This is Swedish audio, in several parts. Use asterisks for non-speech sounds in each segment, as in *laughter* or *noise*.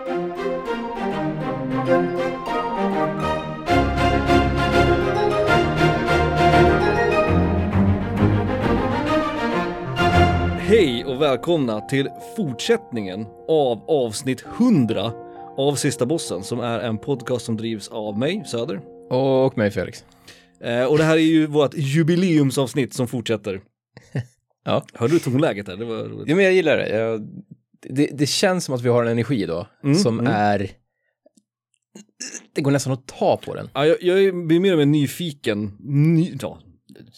Hej och välkomna till fortsättningen av avsnitt 100 av Sista Bossen som är en podcast som drivs av mig, Söder. Och mig Felix. Eh, och det här är ju vårt jubileumsavsnitt som fortsätter. *laughs* Ja. Hörde du tonläget där? Det var roligt. Ja, men jag gillar det. Jag, det. Det känns som att vi har en energi då Mm, som mm. är... Det går nästan att ta på den. Ja, jag, jag blir mer och mer nyfiken, ny, ja,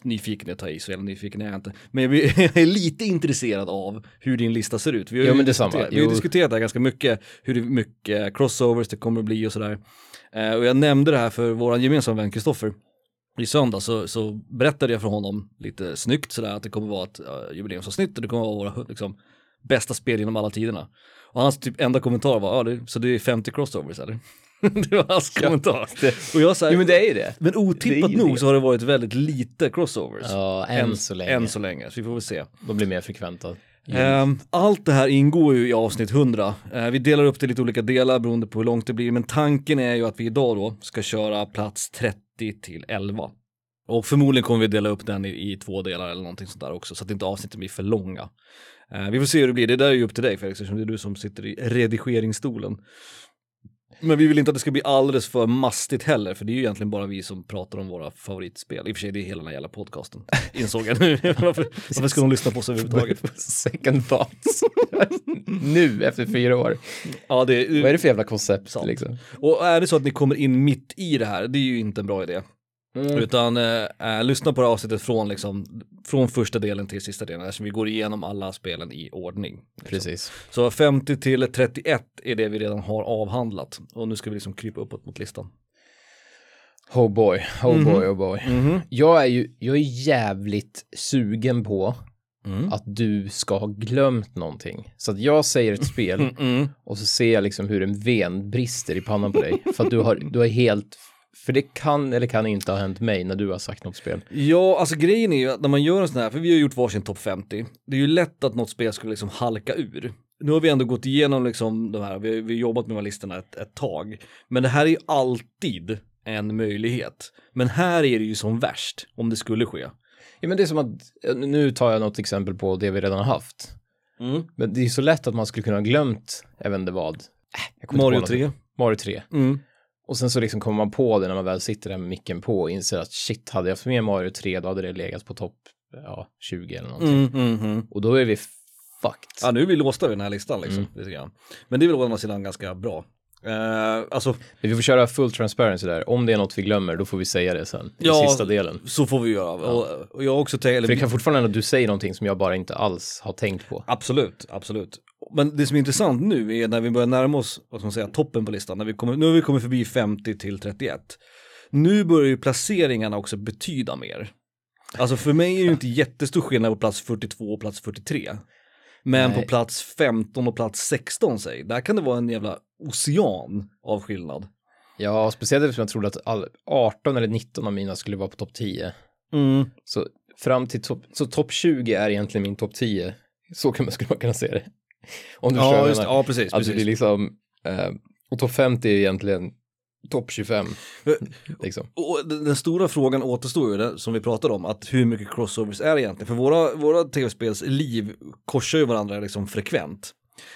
nyfiken är att ta i, så jävla nyfiken är jag inte. Men jag, blir, *laughs* jag är lite intresserad av hur din lista ser ut. Vi har Jo, ju men detsamma. vi har diskuterat det här ganska mycket, hur det- mycket crossovers det kommer att bli och sådär. Eh, och jag nämnde det här för vår gemensamma vän Kristoffer. I söndag så, så berättade jag för honom lite snyggt sådär att det kommer vara ett uh, jubileumsavsnitt och det kommer vara våra liksom, bästa spel genom alla tiderna. Och hans typ enda kommentar var, ja, det, så det är 50 crossovers eller? *laughs* det var hans kommentar. Det, Och jag sa, jo, men det är ju det. men det otippat ju nog det. så har det varit väldigt lite crossovers. Ja, än, så länge. Än så länge, så vi får väl se. De blir mer frekventa. Ehm, allt det här ingår ju i avsnitt 100. Eh, vi delar upp det i lite olika delar beroende på hur långt det blir, men tanken är ju att vi idag då ska köra plats 30 till 11. Och förmodligen kommer vi dela upp den i, i två delar eller någonting sånt där också, så att inte avsnitten blir för långa. Eh, vi får se hur det blir, det där är ju upp till dig Felix, eftersom det är du som sitter i redigeringsstolen. Men vi vill inte att det ska bli alldeles för mastigt heller, för det är ju egentligen bara vi som pratar om våra favoritspel. I och för sig, det är hela den här jävla podcasten, *laughs* insåg jag nu. *laughs* varför, varför ska de lyssna på oss överhuvudtaget? *laughs* Second thoughts. nu, efter fyra år. Ja, det Vad är det för jävla koncept liksom? Och är det så att ni kommer in mitt i det här, det är ju inte en bra idé. Mm. Utan eh, lyssna på det här avsnittet från, liksom, från första delen till sista delen, eftersom vi går igenom alla spelen i ordning. liksom. Precis. Så 50 till 31 är det vi redan har avhandlat. Och nu ska vi liksom krypa uppåt mot listan. Oh boy, oh Mhm. boy, oh boy. Jag är ju, jag är jävligt sugen på Mm. att du ska ha glömt någonting. Så att jag säger ett spel *laughs* Mm. och så ser jag liksom hur en ven brister i pannan på dig. För att du har, du har helt, för det kan eller kan inte ha hänt mig när du har sagt något spel. Ja, alltså grejen är ju att när man gör en sån här, för vi har gjort varsin topp 50, det är ju lätt att något spel skulle liksom halka ur. Nu har vi ändå gått igenom liksom de här, vi, vi har jobbat med de här listorna ett, ett tag. Men det här är ju alltid en möjlighet. Men här är det ju som värst, om det skulle ske. Ja men det är som att, nu tar jag något exempel på det vi redan har haft. Men det är ju så lätt att man skulle kunna ha glömt, vet inte vad. Äh, Mario på något. 3. Mario 3. Mm. Och sen så liksom kommer man på det när man väl sitter där med micken på och inser att shit, hade jag haft med Mario 3 då hade det legat på topp ja, 20 eller någonting. Mm, mm, mm. Och då är vi fucked. Ja, nu är vi låsta vid den här listan liksom. Mm. Men det är väl å andra sidan ganska bra. Eh, alltså, Vi får köra full transparency där. Om det är något vi glömmer, då får vi säga det sen. I Ja, sista delen. så får vi göra. Och, och jag också tänkt, eller För det kan fortfarande att du säger någonting som jag bara inte alls har tänkt på. Absolut, absolut. Men det som är intressant nu är när vi börjar närma oss, vad ska man säga, toppen på listan. När vi kommer, nu har vi kommit förbi 50 till 31. Nu börjar ju placeringarna också betyda mer. Alltså för mig är det inte jättestor skillnad på plats 42 och plats 43. Men Nej. på plats 15 och plats 16 säg, där kan det vara en jävla ocean av skillnad. Ja, speciellt eftersom jag trodde att all, 18 eller 19 av mina skulle vara på topp 10. Mm. Så fram till topp, så topp 20 är egentligen min topp 10. Så kan man, skulle man kunna se det. Om du Ja, just det. menar. ja, precis. Alltså det är precis. liksom, eh, och topp 50 är egentligen topp 25. liksom. Och den den stora frågan återstår ju, det, som vi pratade om, att hur mycket crossovers är det egentligen? För våra, våra tv-spels liv korsar ju varandra liksom frekvent.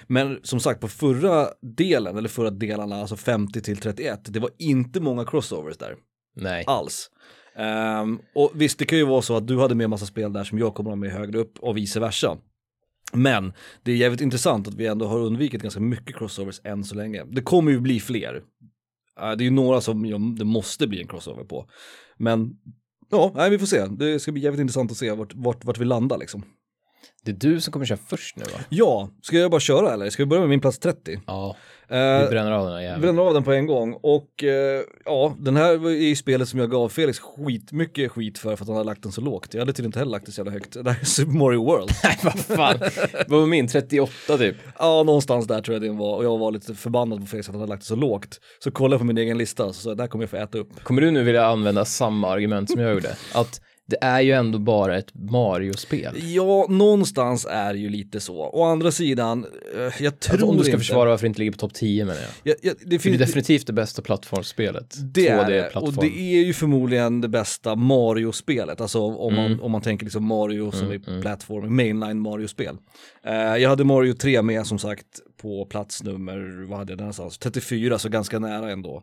Men som sagt på förra delen, eller förra delarna, alltså 50 till 31, det var inte många crossovers där Nej. alls. Ehm, och visst, det kan ju vara så att du hade med massa spel där som jag kommer att ha med högre upp och vice versa. Men det är jävligt intressant att vi ändå har undvikit ganska mycket crossovers än så länge. Det kommer ju bli fler. Eh, det är ju några som ja, det måste bli en crossover på. Men ja, nej, vi får se. Det ska bli jävligt intressant att se vart, vart, vart vi landar liksom. Det är du som kommer köra först nu va? Ja, ska jag bara köra eller? Ska vi börja med min plats 30? Ja, Eh, vi bränner av den jäveln. bränner av den på en gång och eh, ja, den här var ju spelet som jag gav Felix skitmycket skit för för att han hade lagt den så lågt. Jag hade tydligen inte heller lagt den så jävla högt. Det här är Super Mario World. *laughs* Nej, vad fan. Vad var min? 38 typ? ja, någonstans där tror jag det var och jag var lite förbannad på Felix att han hade lagt det så lågt. Så kollade jag på min egen lista så jag, där kommer jag få äta upp. Kommer du nu vilja använda samma argument som jag gjorde? Att det är ju ändå bara ett Mario-spel. Ja, någonstans är ju lite så. Å andra sidan, eh, jag tror Alltså, om du ska inte... försvara varför det inte ligger på topp 10 menar jag. Ja, ja, det Det är finns, definitivt det bästa plattformsspelet. det är det, och 2D-plattform. det är ju förmodligen det bästa Mario-spelet, alltså om, man, Mm. om man tänker liksom Mario som är plattform, mainline Mario-spel. Eh, jag hade Mario 3 med som sagt på plats nummer, vad hade jag där någonstans, 34, så ganska nära ändå.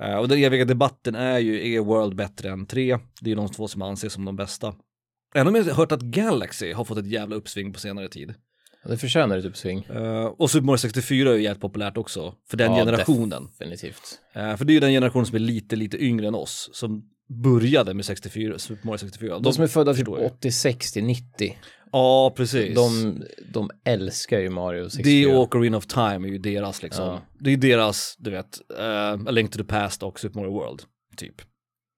Eh, och den eviga debatten är ju, är World bättre än 3? Det är ju de två som anses som de bästa. Ändå mer hört att Galaxy har fått ett jävla uppsving på senare tid. Ja, Det förtjänar ett uppsving. Eh, och Super Mario 64 är ju jävligt populärt också, för den Ja, generationen. Definitivt. Eh, för det är ju den generationen som är lite, lite yngre än oss, som började med 64, Super Mario 64. De som är födda typ förstår ju. 86 till 90, Ja, precis. de, de älskar ju Mario 64. det och Ocarina of Time är ju deras liksom. Ja. Det är deras, du vet, eh, A Link to the Past och Super Mario World, typ.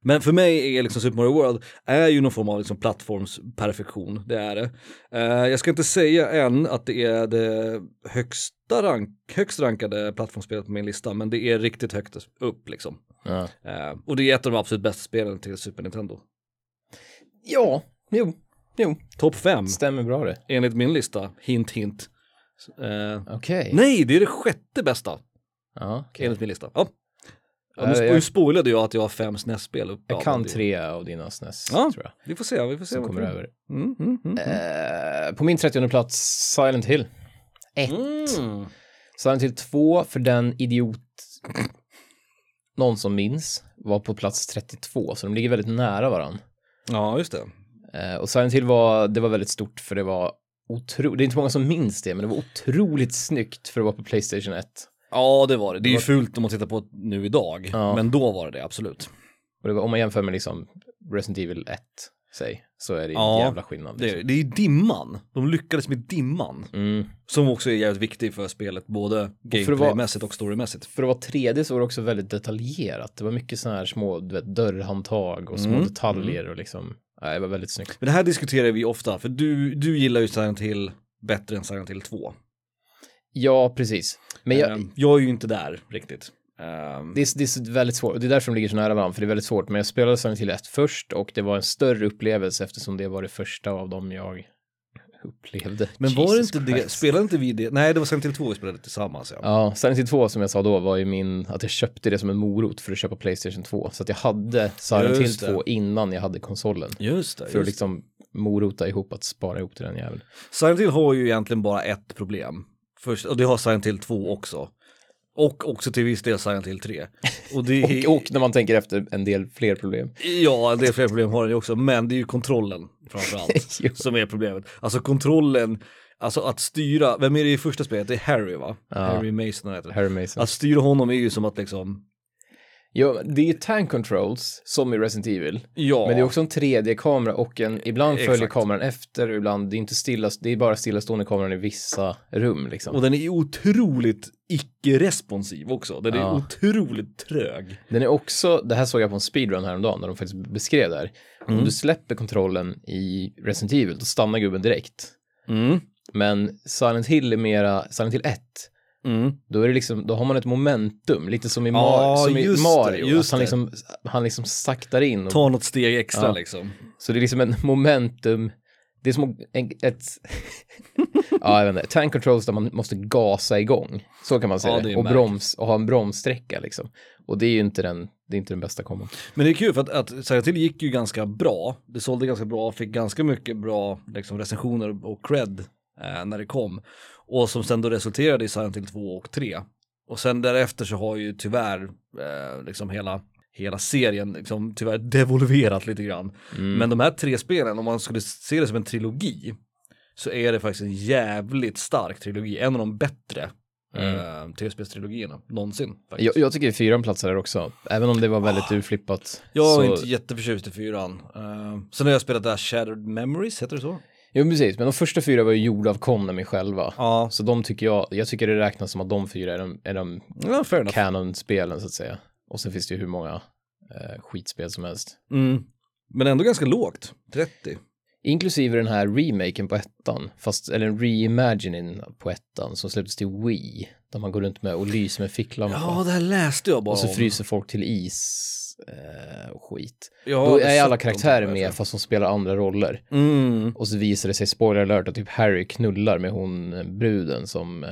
Men för mig är liksom Super Mario World är ju någon form av liksom plattformsperfektion, det är det. Eh, jag ska inte säga än att det är det högsta rank, högst rankade plattformsspelet på min lista, men det är riktigt högt upp liksom. Ja. Eh, och det är ett av de absolut bästa spelen till Super Nintendo. ja, jo, jo, Topp fem stämmer bra det. enligt min lista, hint hint. Eh, Okej. nej, det är det sjätte bästa Ja, okej. enligt min lista. Ja. Ja, nu, jag- nu spoilade jag att jag har fem SNES-spel upp. Jag Ja, kan det- tre av dina SNES, Ja. tror jag, Vi får se, vi får se. som vad kommer kul. över. Mm, mm, mm. Eh, på min 30 plats, Silent Hill. Ett. Mm. Silent Hill 2 för den idiot, någon som minns, var på plats 32, så de ligger väldigt nära varandra. Ja, just det. Eh, och Silent Hill var, det var väldigt stort för det var otroligt, det är inte många som minns det, men det var otroligt snyggt för att vara på Playstation 1. Ja, det var det. Det är ju fult om man tittar på det nu idag, Ja. men då var det det, absolut. Och det var, om man jämför med liksom Resident Evil 1, säg, så är det en Ja, jävla skillnad. Det, Liksom. det är ju dimman. De lyckades med dimman. Mm. Som också är jävligt viktig för spelet, både gameplaymässigt och storymässigt. För att vara 3D så var det också väldigt detaljerat. Det var mycket sådana här små vet, dörrhandtag och små Mm, detaljer och liksom, nej, det var väldigt snyggt. Men det här diskuterar vi ofta, för du, du gillar ju Silent Hill bättre än Silent Hill 2. Ja, precis. Men jag, Ehm, jag är ju inte där riktigt. Ehm, det, är, det är väldigt svårt, och det är därför de ligger så nära varandra, för det är väldigt svårt. Men jag spelade Silent Hill 1 först och det var en större upplevelse eftersom det var det första av dem jag upplevde. men var det inte det, Christ. spelade inte vi det? Nej, det var Silent Hill 2 vi spelade tillsammans ja. Ja, Silent Hill 2 som jag sa då var ju min, att jag köpte det som en morot för att köpa Playstation 2. Så att jag hade Silent Hill Just det. 2 innan jag hade konsolen. Just det. För att liksom morota ihop att spara ihop till den jäveln. Silent Hill har ju egentligen bara ett problem. Först, och det har Silent Hill 2 också. Och också till viss del Silent Hill 3. Och det *laughs* Och, och när man tänker efter en del fler problem. Ja, det är fler problem har den ju också, men det är ju kontrollen framförallt *laughs* som är problemet. Alltså kontrollen, alltså att styra, vem är det i första spelet? Det är Harry va? Ja. Harry Mason heter det. Harry Mason. Att styra honom är ju som att liksom, Ja, det är ju tank controls som i Resident Evil. ja. Men det är också en 3D-kamera och en, ibland följer Exakt. kameran efter ibland, det är inte stilla, det är bara stillastående kameran i vissa rum liksom. Och den är otroligt icke-responsiv också. Den är Ja. otroligt trög. Den är också, det här såg jag på en speedrun häromdagen när de faktiskt beskrev det här. Mm. Om du släpper kontrollen i Resident Evil, då stannar gubben direkt. Mm. Men Silent Hill är mera, Silent Hill 1, Mm. då är det liksom, då har man ett momentum, lite som i, Ma- Ja, som i det, Mario. just att han, det. liksom, han liksom saktar in. Och, Ta något steg extra Ja. liksom. Så det är liksom en momentum, det är som en, ett, *laughs* ja jag vet inte, tank controls där man måste gasa igång. Så kan man säga Ja, det. det Och märkt. broms, och ha en bromssträcka liksom. Och det är ju inte den, det är inte den bästa kombon. Men det är kul för att, att Silent Hill gick ju ganska bra. Det sålde ganska bra, fick ganska mycket bra liksom, recensioner och cred eh, när det kom. Och som sen då resulterade i Silent Hill 2 och 3. Och sen därefter så har ju tyvärr eh, liksom hela, hela serien liksom tyvärr devolverat lite grann. Mm. Men de här tre spelen, om man skulle se det som en trilogi, så är det faktiskt en jävligt stark trilogi. En av de bättre eh, tv-spelstrilogierna någonsin. Jag, jag tycker fyran platsar där också, även om det var väldigt urflippat. Jag är så, inte jätteförtjust i fyran. Uh, sen har jag spelat där Shattered Memories, heter det så? Jo, precis, men de första fyra var ju gjorda av Konami själva. Ja, Så de tycker jag, jag tycker det räknas som att de fyra är de, är de ja canon-spelen så att säga. Och sen finns det ju hur många eh, skitspel som helst. Mm. Men ändå ganska lågt, 30. Inklusive den här remaken på ettan, fast, eller en reimagining på ettan som släpptes till Wii. Där man går runt med och lyser med ficklampa. Ja, det här läste jag bara och så om. fryser folk till is. Eh, och skit. Har Då är alla karaktärer med fast de spelar andra roller. Mm. Och så visar det sig, spoiler alert, att typ Harry knullar med hon eh, bruden som eh,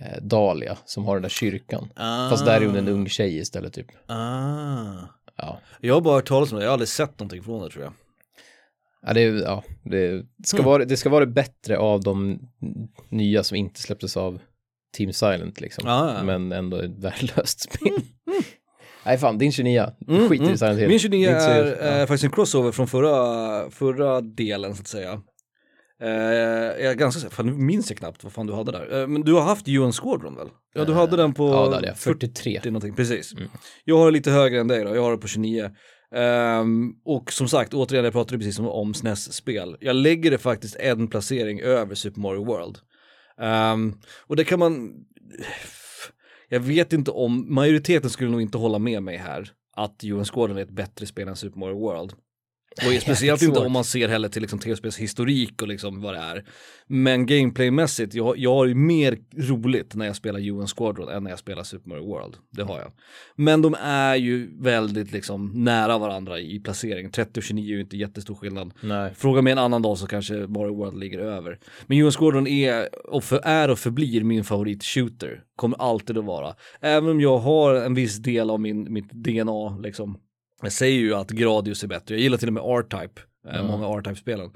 eh, Dahlia, som har den där kyrkan. Fast där är hon en ung tjej istället typ. Ah. Ja. Jag har bara hört talas om det, jag har aldrig sett någonting från det tror jag. Ja, det, ja, det, ska Hmm. vara, det ska vara det bättre av de nya som inte släpptes av Team Silent liksom. Ja, ja. Men ändå ett värdelöst spel. Nej fan, din 29, Mm, skit i mm. Silent Hill. Min 29 Det inte så- är ja. eh, faktiskt en crossover från förra, förra delen så att säga. Eh, jag är ganska säker, fan nu minns jag knappt vad fan du hade där. Eh, men du har haft UN Squadron väl? Ja du hade den på Ja, det hade jag. 43. 40 någonting, precis. Mm. Jag har det lite högre än dig då, jag har det på 29. Ehm, och som sagt, återigen, jag pratade precis om, om SNES-spel. Jag lägger det faktiskt en placering över Super Mario World. Ehm, och det kan man, jag vet inte om, majoriteten skulle nog inte hålla med mig här, att UN Squadron är ett bättre spel än Super Mario World. Och *laughs* speciellt inte om man ser heller till liksom tv-spels historik och liksom vad det är. Men gameplaymässigt, jag, jag har ju mer roligt när jag spelar UN Squadron än när jag spelar Super Mario World. Det har jag. Men de är ju väldigt liksom nära varandra i placering. 30 och 29 är ju inte jättestor skillnad. Nej. Fråga mig en annan dag så kanske Mario World ligger över. Men UN Squadron är och, för, är och förblir min favorit shooter. Kommer alltid att vara. Även om jag har en viss del av min, mitt DNA liksom. Jag säger ju att Gradius är bättre. Jag gillar till och med R-Type. Mm. Många R-Type-spelen.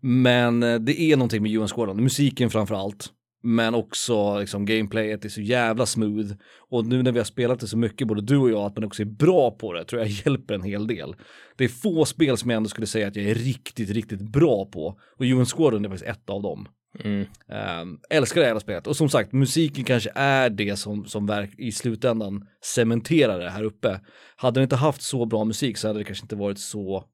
Men eh, det är någonting med UN Squadron. Musiken framför allt. Men också liksom gameplayet är så jävla smooth. Och nu när vi har spelat det så mycket, både du och jag, att man också är bra på det, tror jag *laughs* hjälper en hel del. Det är få spel som jag ändå skulle säga att jag är riktigt, riktigt bra på. Och UN Squadron är faktiskt ett av dem. Mm. Um, älskar det hela spelet. Och som sagt, musiken kanske är det som, som verk, i slutändan cementerar det här uppe. Hade det inte haft så bra musik så hade det kanske inte varit så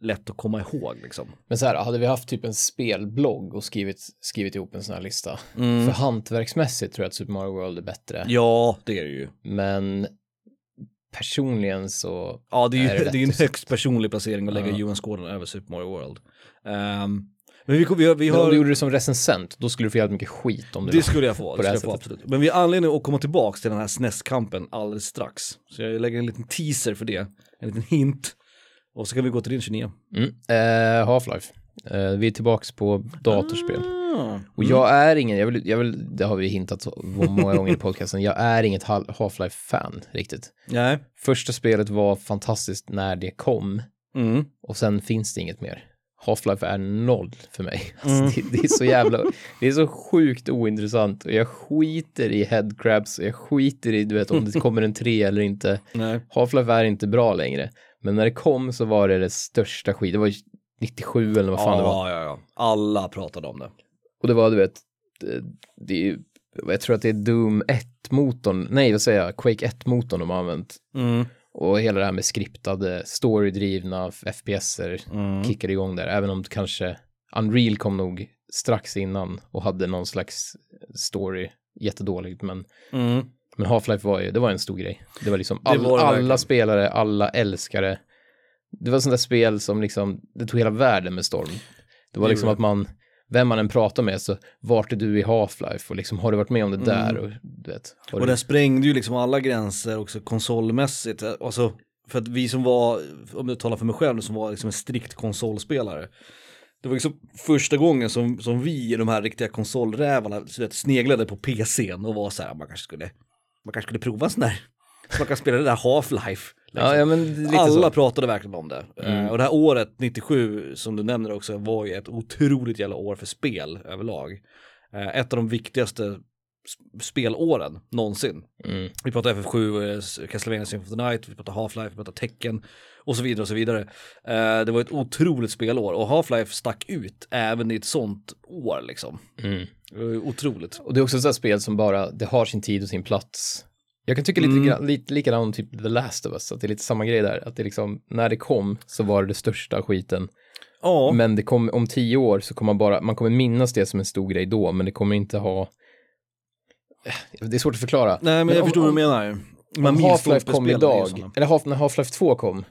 lätt att komma ihåg liksom. Men så här, hade vi haft typ en spelblogg och skrivit, skrivit ihop en sån här lista. Mm. För hantverksmässigt tror jag att Super Mario World är bättre. Ja, det är det ju. Men personligen så, Ja, det är ju Är det *laughs* det är en högst personlig placering att lägga Ja. UN Squadron över Super Mario World. Ehm, men vi, vi, har- vi men om har... du gjorde det som recensent, då skulle du få jävligt mycket skit om det. Det skulle jag få, på det här få absolut. Men vi har anledning att komma tillbaka till den här SNES-kampen alldeles strax. Så jag lägger en liten teaser för det, en liten hint. Och så kan vi gå till din 29. Mm. Eh, Half-Life. Eh, vi är tillbaks på datorspel. Ah. Och jag är ingen, jag vill, jag vill, det har vi hintat så många gånger i podcasten, jag är inget Hal- Half-Life-fan riktigt. Nej. Första spelet var fantastiskt när det kom Mm. och sen finns det inget mer. Half-Life är noll för mig. *laughs* Alltså, Mm. det, det är så jävla, det är så sjukt ointressant och jag skiter i headcrabs och jag skiter i, du vet, om det kommer en tre eller inte. *laughs* Half-Life är inte bra längre. Men när det kom så var det det största skit. Det var 97 eller vad fan det var. Ja, ja, ja. Alla pratade om det. Och det var, du vet, det, det jag tror att det är Doom 1-motorn, nej vad säger jag, Quake 1-motorn de har använt. Mm. Och hela det här med skriptade, storydrivna FPSer Mm. kickade igång där. Även om kanske Unreal kom nog strax innan och hade någon slags story jättedåligt. Men, Mm. men Half-Life var ju, det var en stor grej. Det var liksom Det all, var det alla spelare, alla älskare. Det var sånt där spel som liksom, det tog hela världen med storm. Det var Det liksom att man, vem man än pratar med så, vart är du i Half-Life? Och liksom, har du varit med om det där? Och, du vet, Och du... den sprängde ju liksom alla gränser också konsolmässigt. Alltså, för att vi som var, om jag talar för mig själv, som var liksom en strikt konsolspelare. Det var liksom första gången som, som vi, de här riktiga konsolrävarna, så vet, sneglade på PCn och var så här, man kanske skulle, man kanske skulle prova en sån där, så man kan spela det där Half-Life. Liksom. ja, men Alla så. pratade verkligen om det. Mm. Eh, och det här året, 97, som du nämner också, var ju ett otroligt jävla år för spel överlag. Eh, ett av de viktigaste sp- spelåren någonsin. Mm. Vi pratar FF7, eh, Castlevania Symphony of the Night, vi pratar Half-Life, vi pratar Tekken och så vidare och så vidare. Det var ett otroligt spelår och Half-Life stack ut även i ett sånt år liksom. Mm. Otroligt. Och det är också ett sånt spel som bara, det har sin tid och sin plats. Jag kan tycka lite, Mm. lite likadant typ The Last of Us, att det är lite samma grej där. Att det liksom, när det kom så var det det största skiten. Ja, Men det kom, om tio år så kommer man bara, man kommer minnas det som en stor grej då, men det kommer inte ha... Det är svårt att förklara. nej men jag om- förstår vad du om- menar. Om Man Half-Life kom idag, såna. eller Half, när Half-Life 2 kom,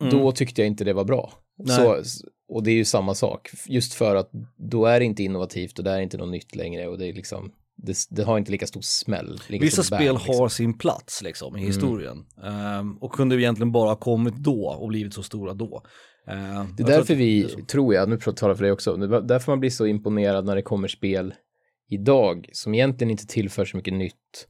Mm. då tyckte jag inte det var bra. Nej. Så, och det är ju samma sak, just för att då är det inte innovativt och det är inte något nytt längre och det är liksom, det, det har inte lika stor smäll. Vissa spel bang, liksom. har sin plats liksom i historien. Ehm, och kunde egentligen bara ha kommit då och blivit så stora då. Ehm, Det är därför vi, tror jag, nu talar jag för dig också, det är därför man blir så imponerad när det kommer spel idag som egentligen inte tillför så mycket nytt,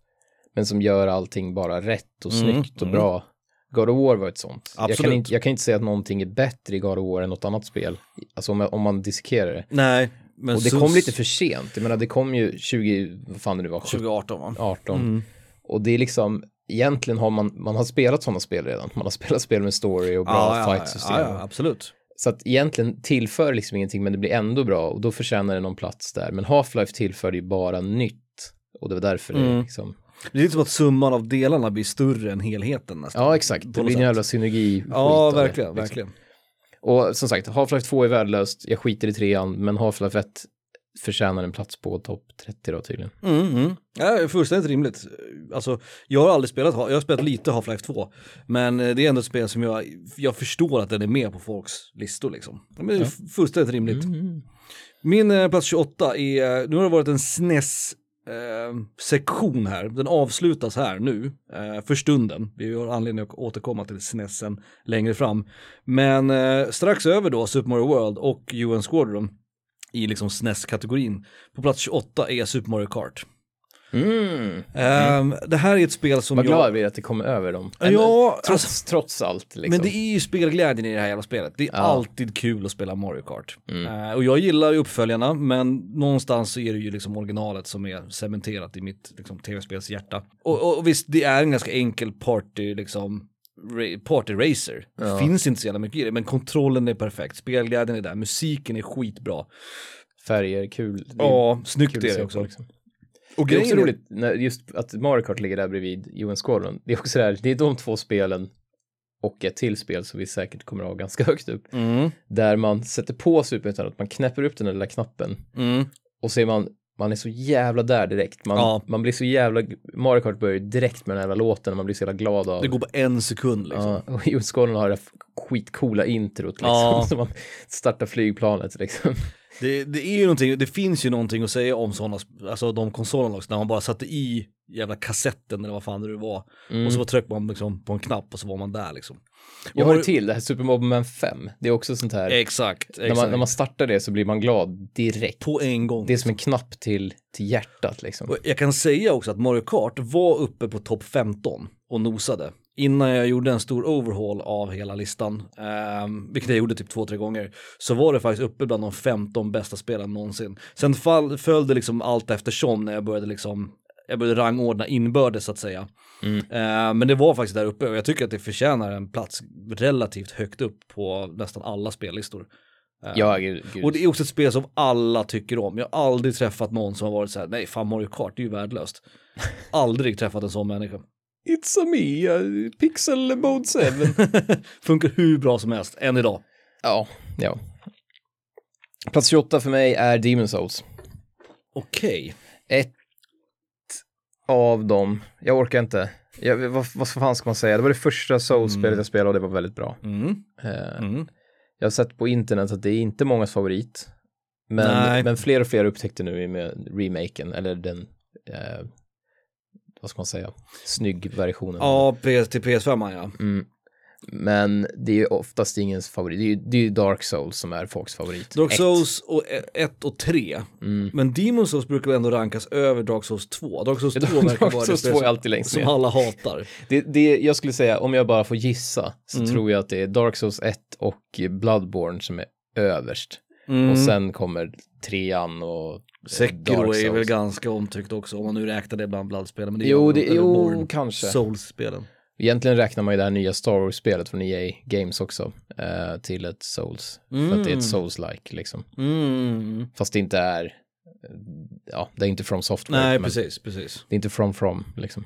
men som gör allting bara rätt och Mm, snyggt och mm. bra. God of War var ett sånt. Jag kan, inte, jag kan inte säga att någonting är bättre i God of War än något annat spel, alltså om, jag- om man dissekerar det. Nej, men Och det Sus- kom lite för sent, jag menar det kom ju 20, vad fan det nu var, 2018 va? 18. Mm. Och det är liksom, egentligen har man, man har spelat sådana spel redan. Man har spelat spel med story och bra ja, fight-system. ja, ja, absolut. Så att egentligen tillför liksom ingenting, men det blir ändå bra och då förtjänar det någon plats där. Men Half-Life tillför ju bara nytt. Och det var därför det Mm. liksom... Det är lite som att summan av delarna blir större än helheten nästan. Ja, exakt. Det blir en jävla synergi. Ja, det, verkligen, liksom. verkligen. Och som sagt, Half-Life 2 är värdelöst. Jag skiter i trean, men Half-Life 1 förtjänar en plats på topp 30 då tydligen. Mm, mm. Ja, fullständigt rimligt. Alltså, jag har aldrig spelat, jag har spelat lite Half-Life 2, men eh, det är ändå ett spel som jag, jag förstår att den är med på folks listor liksom. Men det är Ja. fullständigt rimligt. Mm. Min eh, plats 28 är, nu har det varit en SNES eh, sektion här, den avslutas här nu eh, för stunden. Vi har anledning att återkomma till SNES sen längre fram. Men eh, strax över då Super Mario World och UN Squadron i liksom SNES-kategorin. På plats 28 är Super Mario Kart. Mm. Ehm, det här är ett spel som Vad jag... glad jag blir att det kommer över dem. Ja, Eller, alltså- trots, trots allt liksom. Men det är ju spelglädjen i det här jävla spelet. Det är Ja. alltid kul att spela Mario Kart. Mm. Eh, och jag gillar ju uppföljarna, men någonstans så är det ju liksom originalet som är cementerat i mitt liksom, tv-spels hjärta. Och, och, visst, det är en ganska enkel party, liksom, party racer. Det Ja. finns inte så jävla mycket i det, men kontrollen är perfekt, spelglädjen är där, musiken är skitbra. Färger, kul. Det är Ja, snyggt kul är det också. liksom. Och Det är också grejen roligt när just att Mario Kart ligger där bredvid UN Squadron. Det är också där, det är de två spelen och ett till spel som vi säkert kommer att ha ganska *laughs* högt upp. Mm, Där man sätter på Super Nintendo, att man knäpper upp den där lilla knappen mm. och så är man, man är så jävla där direkt. Man, Ja. man blir så jävla, Mario Kart börjar direkt med den här låten och man blir så jävla glad av. Det går på en sekund liksom. Ja, och Squadron har det här skitcoola introt liksom. Ja. *laughs* Så man startar flygplanet liksom. Det, det är ju någonting, det finns ju någonting att säga om sådana, alltså de konsolerna också, när man bara satte i jävla kassetten eller vad fan det nu var. Mm. Och så tryckte man liksom på en knapp och så var man där liksom. Jag Och har har- det till, det här Super Mario Man 5. Det är också sånt här, Exakt, exakt. när man, när man startar det så blir man glad direkt. På en gång. Det är som en knapp till, till hjärtat liksom. Och jag kan säga också att Mario Kart var uppe på topp 15 och nosade. Innan jag gjorde en stor overhaul av hela listan, ehm, vilket jag gjorde typ två, tre gånger, så var det faktiskt uppe bland de 15 bästa spelen någonsin. Sen fall, följde liksom allt eftersom när jag började liksom, jag började rangordna inbördes så att säga. Mm. Eh, men det var faktiskt där uppe och jag tycker att det förtjänar en plats relativt högt upp på nästan alla spellistor. Eh, Ja, gud. gud. och det är också ett spel som alla tycker om. Jag har aldrig träffat någon som har varit så här, nej fan Mario Kart det är ju värdelöst. *laughs* aldrig träffat en sån människa. It's a me, uh, Pixel Mode 7. *laughs* Funkar hur bra som helst, än idag. ja, ja. Plats 28 för mig är Demon Souls. Okej. Ett av dem, jag orkar inte. Jag, vad, vad fan ska man säga? Det var det första Souls-spelet Mm. jag spelade och det var väldigt bra. Mm. Eh, Mm. Jag har sett på internet att det är inte mångas favorit. Nej. Men, men fler och fler upptäckte nu med remaken, eller den, eh, vad ska man säga, snygg versionen. Ja, till PS5 ja. Mm. Men det är ju oftast ingens favorit. Det är ju, det är ju Dark Souls som är folks favorit. Dark Ett. Souls och 1 och 3. Mm. Men Demon Souls brukar väl ändå rankas över Dark Souls 2. Dark Souls 2 *laughs* Dark verkar vara det Souls spel 2 är alltid längst som ner. alla hatar. *laughs* Det, det, jag skulle säga, om jag bara får gissa, så Mm. tror jag att det är Dark Souls 1 och Bloodborne som är överst. Mm. Och sen kommer trean och Sekiro är väl ganska omtyckt också, om man nu räknar det bland bloodspelen. Men det Jo, det, jo Born kanske. Souls-spelen. Egentligen räknar man ju det här nya Star Wars-spelet från EA Games också eh, till ett Souls. För att det är Mm. ett Souls-like liksom. Mm. Fast det inte är, ja, det är inte From Software. Nej, precis, precis. Det är inte From From liksom.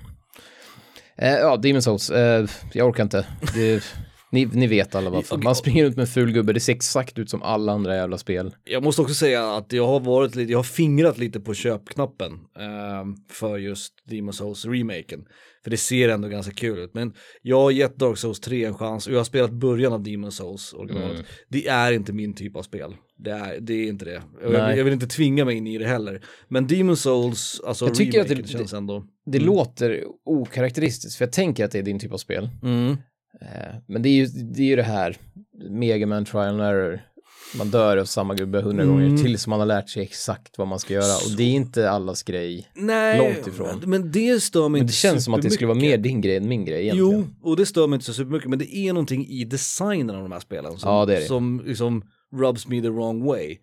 Eh, ja, Demon Souls, eh, jag orkar inte. Det, Ni, ni vet alla varför. Man springer runt med en ful gubbe, det ser exakt ut som alla andra jävla spel. Jag måste också säga att jag har varit lite, jag har fingrat lite på köpknappen eh, för just Demon's Souls remaken. För det ser ändå ganska kul ut. Men jag har gett Dark Souls 3 en chans och jag har spelat början av Demon's Souls originalet. Mm. Det är inte min typ av spel. Det är, det är inte det. Jag, jag vill inte tvinga mig in i det heller. Men Demon's Souls, alltså Jag tycker att remaken, det- känns ändå. Det låter okaraktäristiskt, för jag tänker att det är din typ av spel. Mm. Eh, Men det är ju det, är ju det här, Mega Man Trial and Error. Man dör av samma gubbe hundra Mm. gånger tills man har lärt sig exakt vad man ska göra. Och det är inte allas grej. Nej, Långt ifrån. men det stör mig Men inte det känns som att det skulle vara mer din grej än min grej egentligen. Jo, och det stör mig inte så supermycket, men det är någonting i designen av de här spelen som, Ja, det det. som liksom rubs me the wrong way.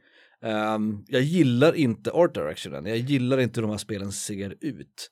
Ehm, jag gillar inte art directionen, jag gillar inte hur de här spelen ser ut.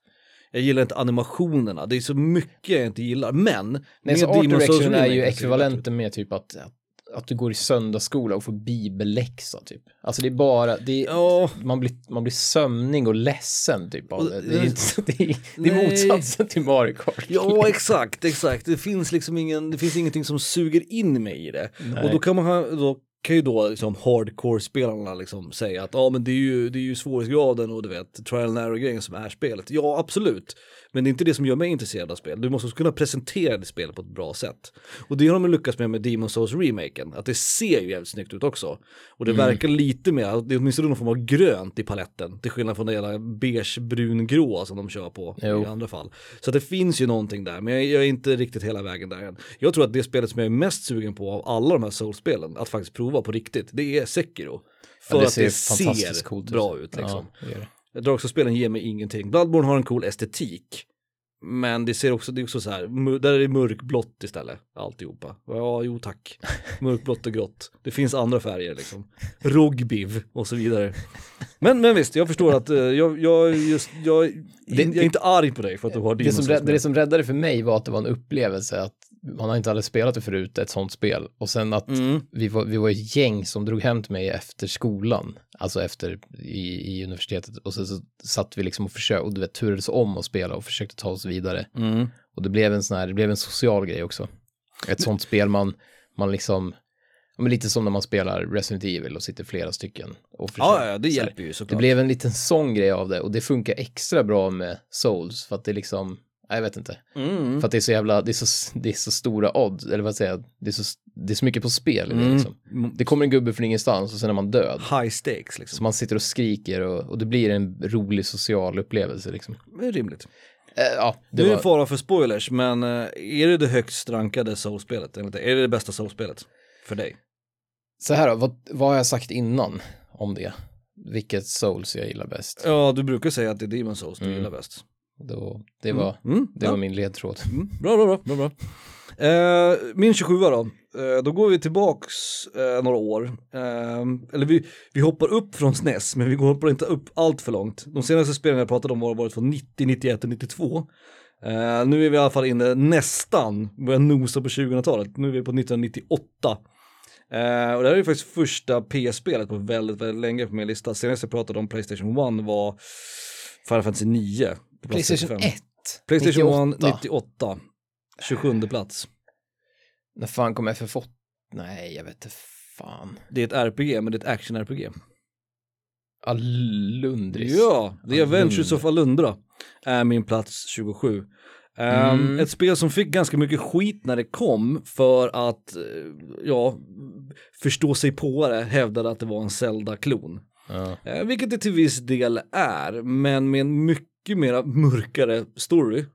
Jag gillar inte animationerna, det är så mycket jag inte gillar, men... Nej, så med art Souls direction är ju ekvivalenten med typ att, att, att du går i söndagsskola och får bibelläxa typ. Alltså det är bara, det är, Ja, man, blir, man blir sömnig och ledsen typ av det. Det är, Och- inte, det är, det är motsatsen till Mario Kart. Ja, exakt, exakt. Det finns liksom ingen, det finns ingenting som suger in mig i det. Nej. Och då kan man ha, då kan ju då liksom hardcore-spelarna liksom säga att ja men det är ju, det är ju svårighetsgraden och du vet trial and error-grejen som är spelet. Ja absolut, men det är inte det som gör mig intresserad av spel. Du måste kunna presentera det spelet på ett bra sätt. Och det har de lyckats med med Demon's Souls remaken, att det ser ju jävligt snyggt ut också. Och det Mm. verkar lite mer, det är åtminstone någon form av grönt i paletten, till skillnad från det jävla beige brun grå som de kör på Jo. i andra fall. Så det finns ju någonting där, men jag, jag är inte riktigt hela vägen där än. Jag tror att det spelet som jag är mest sugen på av alla de här Souls-spelen, att faktiskt prova på riktigt, det är Sekiro. För Ja, det att det ser coolt bra ut liksom. Ja, det det. Ger mig ingenting. Bloodborne har en cool estetik. Men det ser också, det är också så här, där är det mörkblått istället, alltihopa. Ja, jo tack. *laughs* Mörkblått och grått. Det finns andra färger liksom. Rogbiv och så vidare. Men, men visst, jag förstår att eh, jag, jag, just, jag, Det- jag är inte arg på dig för att du har Det Demon's som, det som räddade för mig var att det var en upplevelse att man har inte aldrig spelat det förut, ett sånt spel. Och sen att Mm. vi, var, vi var ett gäng som drog hem till mig efter skolan, alltså efter i, i universitetet. Och sen så satt vi liksom och försökte, och du vet, turades om att spela och försökte ta oss vidare. Mm. Och det blev en sån här, det blev en social grej också. Ett sånt spel man, man liksom, men lite som när man spelar Resident Evil och sitter flera stycken. Och försöker- Ja, det så hjälper ju Det såklart. blev en liten sån grej av det och det funkar extra bra med Souls för att det liksom, jag vet inte. Mm. För att det är så jävla, det är så, det är så stora odds, eller vad säger jag, det är så, det är så mycket på spel Mm. liksom. Det kommer en gubbe från ingenstans och sen är man död. High stakes liksom. Så man sitter och skriker och, och det blir en rolig social upplevelse liksom. Det är rimligt. Eh, ja, Det det är var, fara för spoilers, men eh, är det det högst rankade dig? Är det det bästa Souls-spelet? För dig? så här då, vad, vad har jag sagt innan om det? Vilket Souls jag gillar bäst? Ja, du brukar säga att det är Demon Souls du Mm. gillar bäst. Då, det var, Mm. det ja. var min ledtråd. Mm. Bra, bra, bra. bra, bra. Eh, min 27 då, eh, då går vi tillbaks eh, några år. Eh, eller vi, vi hoppar upp från SNES, men vi hoppar inte upp allt för långt. De senaste spelen jag pratat om har varit från 90, 91 och 92. Eh, nu är vi i alla fall inne nästan, börjar nosa på 2000-talet. Nu är vi på 1998. Eh, och det här är ju faktiskt första PS-spelet på väldigt, väldigt länge på min lista. Senast jag pratade om Playstation 1 var Final Fantasy 9. Playstation 35. 1? Playstation 98. 1, 98. 27 plats. När fan kom FF8? Nej, jag vet inte fan. Det är ett RPG, men det är ett action-RPG. Alundris. Ja, The Adventures Alundra. of Alundra är min plats 27. Ehm, Mm. Ett spel som fick ganska mycket skit när det kom för att, eh, ja, förstå sig på det hävdade att det var en Zelda-klon. Ja. Eh, vilket det till viss del är, men med en mycket mera mörkare story.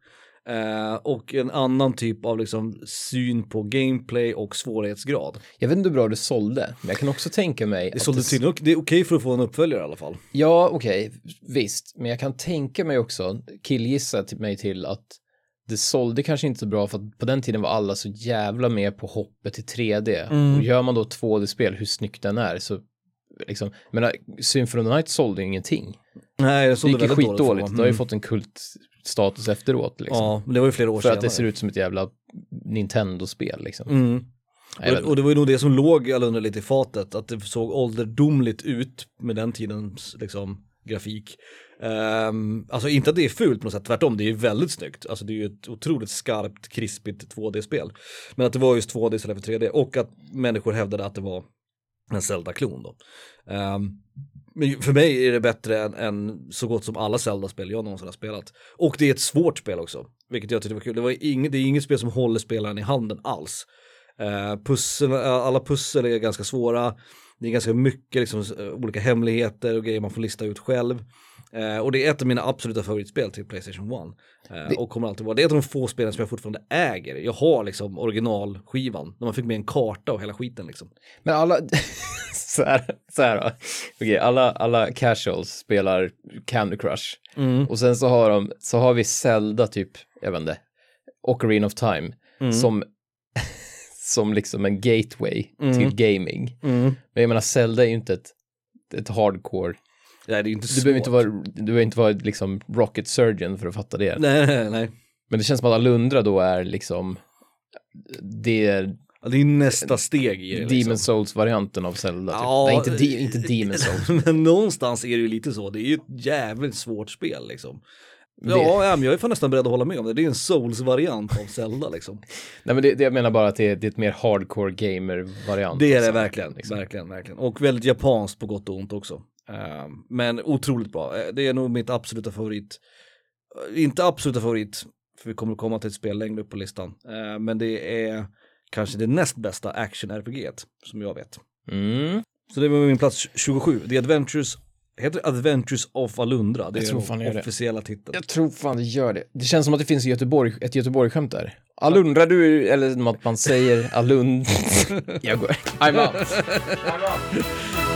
Eh, och en annan typ av liksom syn på gameplay och svårighetsgrad. Jag vet inte hur bra det sålde, men jag kan också tänka mig Det, sålde tydligen, det är okej för att få en uppföljare i alla fall. Ja, okej, visst, men jag kan tänka mig också, killgissa till mig till att det sålde kanske inte så bra för att på den tiden var alla så jävla med på hoppet till 3D. Mm. Och gör man då 2D-spel, hur snyggt den är, så liksom, jag menar, Symphony of the Night sålde ju ingenting. Nej, det Det sålde gick ju väldigt dåligt. skitdåligt, att det har ju fått en kultstatus efteråt liksom. Ja, men det var ju flera år för senare. att det ser ut som ett jävla Nintendo-spel liksom. Mm. Jag Och, och det var ju nog det som låg Alundra lite i fatet, att det såg ålderdomligt ut med den tidens liksom, grafik. Um, alltså inte att det är fult på något sätt, tvärtom, det är väldigt snyggt. Alltså det är ju ett otroligt skarpt, krispigt 2D-spel. Men att det var just 2D istället för 3D och att människor hävdade att det var en Zelda-klon då. Um, men för mig är det bättre än, än så gott som alla Zelda-spel jag någonsin har spelat. Och det är ett svårt spel också, vilket jag tyckte var kul. Det, var inget, det är inget spel som håller spelaren i handen alls. Uh, pussel, eh, alla pussel är ganska svåra, det är ganska mycket liksom, eh, olika hemligheter och grejer man får lista ut själv. Uh, och det är ett av mina absoluta favoritspel till Playstation 1. Uh, det... Och kommer alltid vara. Det är ett av de få spelen som jag fortfarande äger. Jag har liksom originalskivan, när man fick med en karta och hela skiten liksom. Men alla, *laughs* så här, så här då. Okej, alla, alla casuals spelar Candy Crush. Mm. Och sen så har de, så har vi Zelda typ, jag vet inte, Ocarina of Time, mm. som, *laughs* som liksom en gateway mm. till gaming. Mm. Men jag menar, Zelda är ju inte ett, ett hardcore Nej, det är inte du, behöver inte vara, du behöver inte vara liksom rocket surgeon för att fatta det. Nej, nej, nej. Men det känns som att Alundra då är liksom, det är Ja, det är nästa steg i det. Demon liksom. Souls-varianten av Zelda. Typ. Ja, Nej, inte, de, inte Demon *laughs* Souls. men någonstans är det ju lite så. Det är ju ett jävligt svårt spel liksom. Ja, det... men jag är fan nästan beredd att hålla med om det. Det är en Souls-variant av Zelda liksom. *laughs* Nej, men det, det, jag menar bara att det är, det är ett mer hardcore gamer-variant. Det är det verkligen, liksom. verkligen, verkligen. Och väldigt japanskt på gott och ont också. Uh, men otroligt bra. Eh, det är nog mitt absoluta favorit. Uh, inte absoluta favorit, för vi kommer att komma till ett spel längre upp på listan. Uh, men det är kanske det näst bästa action-RPG som jag vet. Mm. Så det var min plats 27, The Adventures Heter det Adventures of Alundra? Det jag är den officiella titeln. Jag tror fan det gör det. Det känns som att det finns Göteborg, ett Göteborg-skämt där. Alundra du, eller att man säger Alund... *laughs* jag går. I'm out. I'm *laughs* out.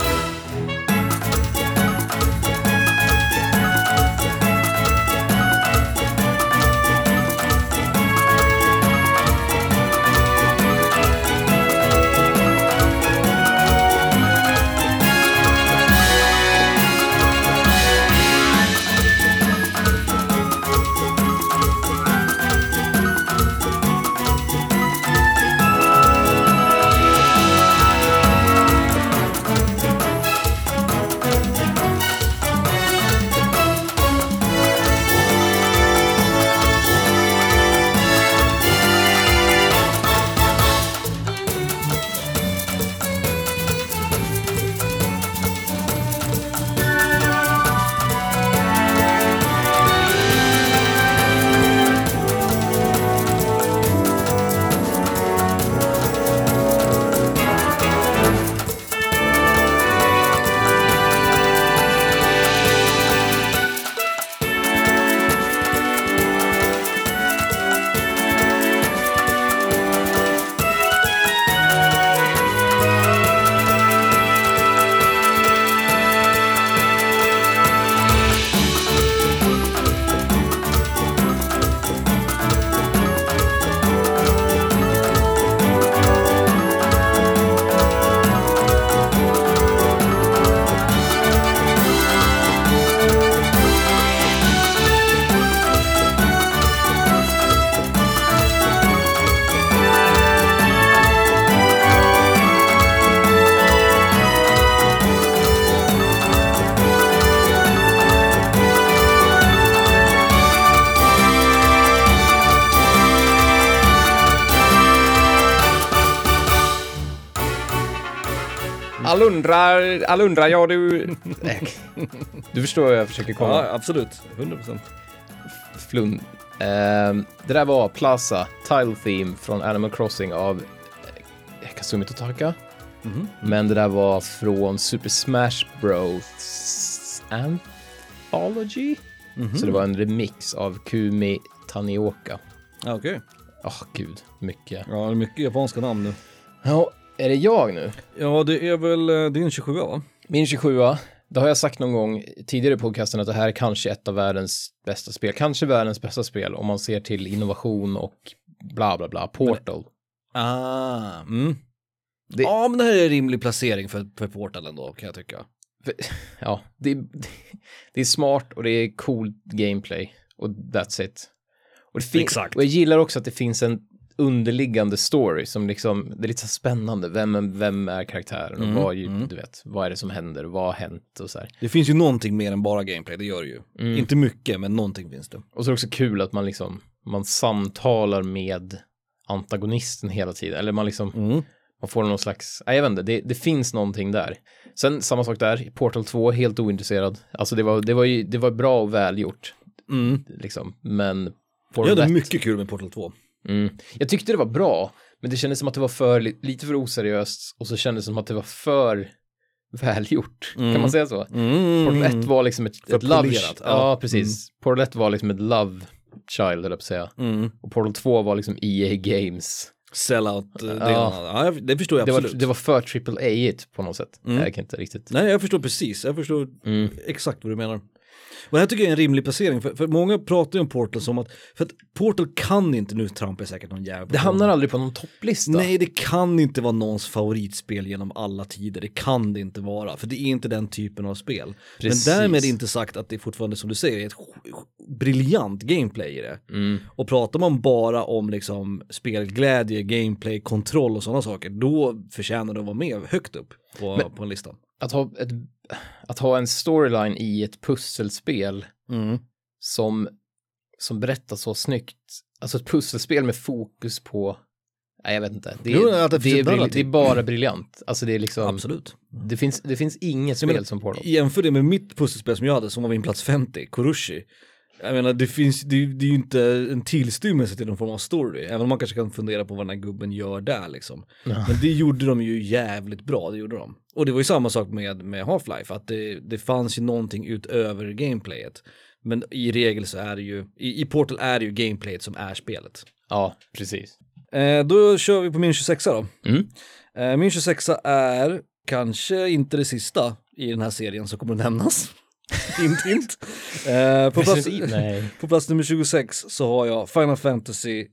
Undrar, alla undrar, ja du... du förstår vad jag försöker komma. Ja, absolut. 100 procent. Flun. Uh, det där var Plaza, Tile Theme från Animal Crossing av eh, Kazumi Totaka. Mm -hmm. Men det där var från Super Smash Bros Anthology. Mm -hmm. Så det var en remix av Kumi Tanioka. Ja, Okej. Okay. Åh, oh, gud. Mycket. Ja, mycket japanska namn nu. Ja, är det jag nu? Ja, det är väl eh, din 27 va? Min 27 det har jag sagt någon gång tidigare i podcasten att det här är kanske ett av världens bästa spel. Kanske världens bästa spel om man ser till innovation och bla bla bla. Portal. Men, ah, mm. Det, ja, men det här är en rimlig placering för, för Portal ändå kan jag tycka. Ja, det, det är smart och det är cool gameplay och that's it. Och, det Exakt. och jag gillar också att det finns en underliggande story som liksom, det är lite så spännande. Vem, vem är karaktären och vad, ju- du vet, vad är det som händer, vad har hänt och så här. Det finns ju någonting mer än bara gameplay, det gör det ju. Inte mycket, men någonting finns det. Och så är det också kul att man liksom, man samtalar med antagonisten hela tiden, eller man liksom, man får någon slags, nej jag vet inte, det, det finns någonting där. Sen samma sak där, Portal 2, helt ointresserad. Alltså det var, det var ju, det var bra och välgjort, liksom, men Jag hade 1, mycket kul med Portal 2. Mm, jag tyckte det var bra, men det kändes som att det var för, li- lite för oseriöst och så kändes det som att det var för välgjort, kan man säga så? Portal 1 var liksom ett, För ett love, ja, ja. precis. Portal 1 var liksom ett love child, höll jag på att säga. Och Portal 2 var liksom EA Games. Sellout, eh, det, Ja. ja. det förstår jag Det var, absolut. det var för triple a på något sätt. Jag kan inte riktigt. Nej, jag förstår precis. Jag förstår Mm. exakt vad du menar. Och det här tycker jag är en rimlig placering, för, för många pratar ju om Portal som att, för att Portal kan inte, nu trampar jag säkert någon jävel på Det hamnar aldrig på någon topplista. Nej, det kan inte vara någons favoritspel genom alla tider. Det kan det inte vara, för det är inte den typen av spel. Precis. Men därmed inte sagt att det fortfarande, som du säger, är ett briljant gameplay i det. Mm. Och pratar man bara om liksom spelglädje, gameplay, kontroll och sådana saker, då förtjänar det att vara med högt upp på, på en lista. Att, ha ett, att ha en storyline i ett pusselspel Mm. som, som berättar så snyggt. Alltså ett pusselspel med fokus på Nej, jag vet inte. Det är, Jo, det det, är, narrativ. det är bara briljant. Alltså det är liksom, Absolut. det finns, det finns inget spel menar, som Portal. Jämför det med mitt pusselspel som jag hade som var min plats 50, Kurushi. Jag menar det finns, det, det är ju inte en tillstymmelse till någon form av story, även om man kanske kan fundera på vad den här gubben gör där liksom. Men det gjorde de ju jävligt bra, det gjorde de. Och det var ju samma sak med, med Half-Life, att det, det fanns ju någonting utöver gameplayet. Men i regel så är det ju, i, i Portal är det ju gameplayet som är spelet. Ja, precis. Eh, då kör vi på min 26 då. Mm. Eh, min 26 är kanske inte det sista i den här serien som kommer att nämnas. *laughs* hint hint. Eh, på, plats, *laughs* på plats nummer 26 så har jag Final Fantasy.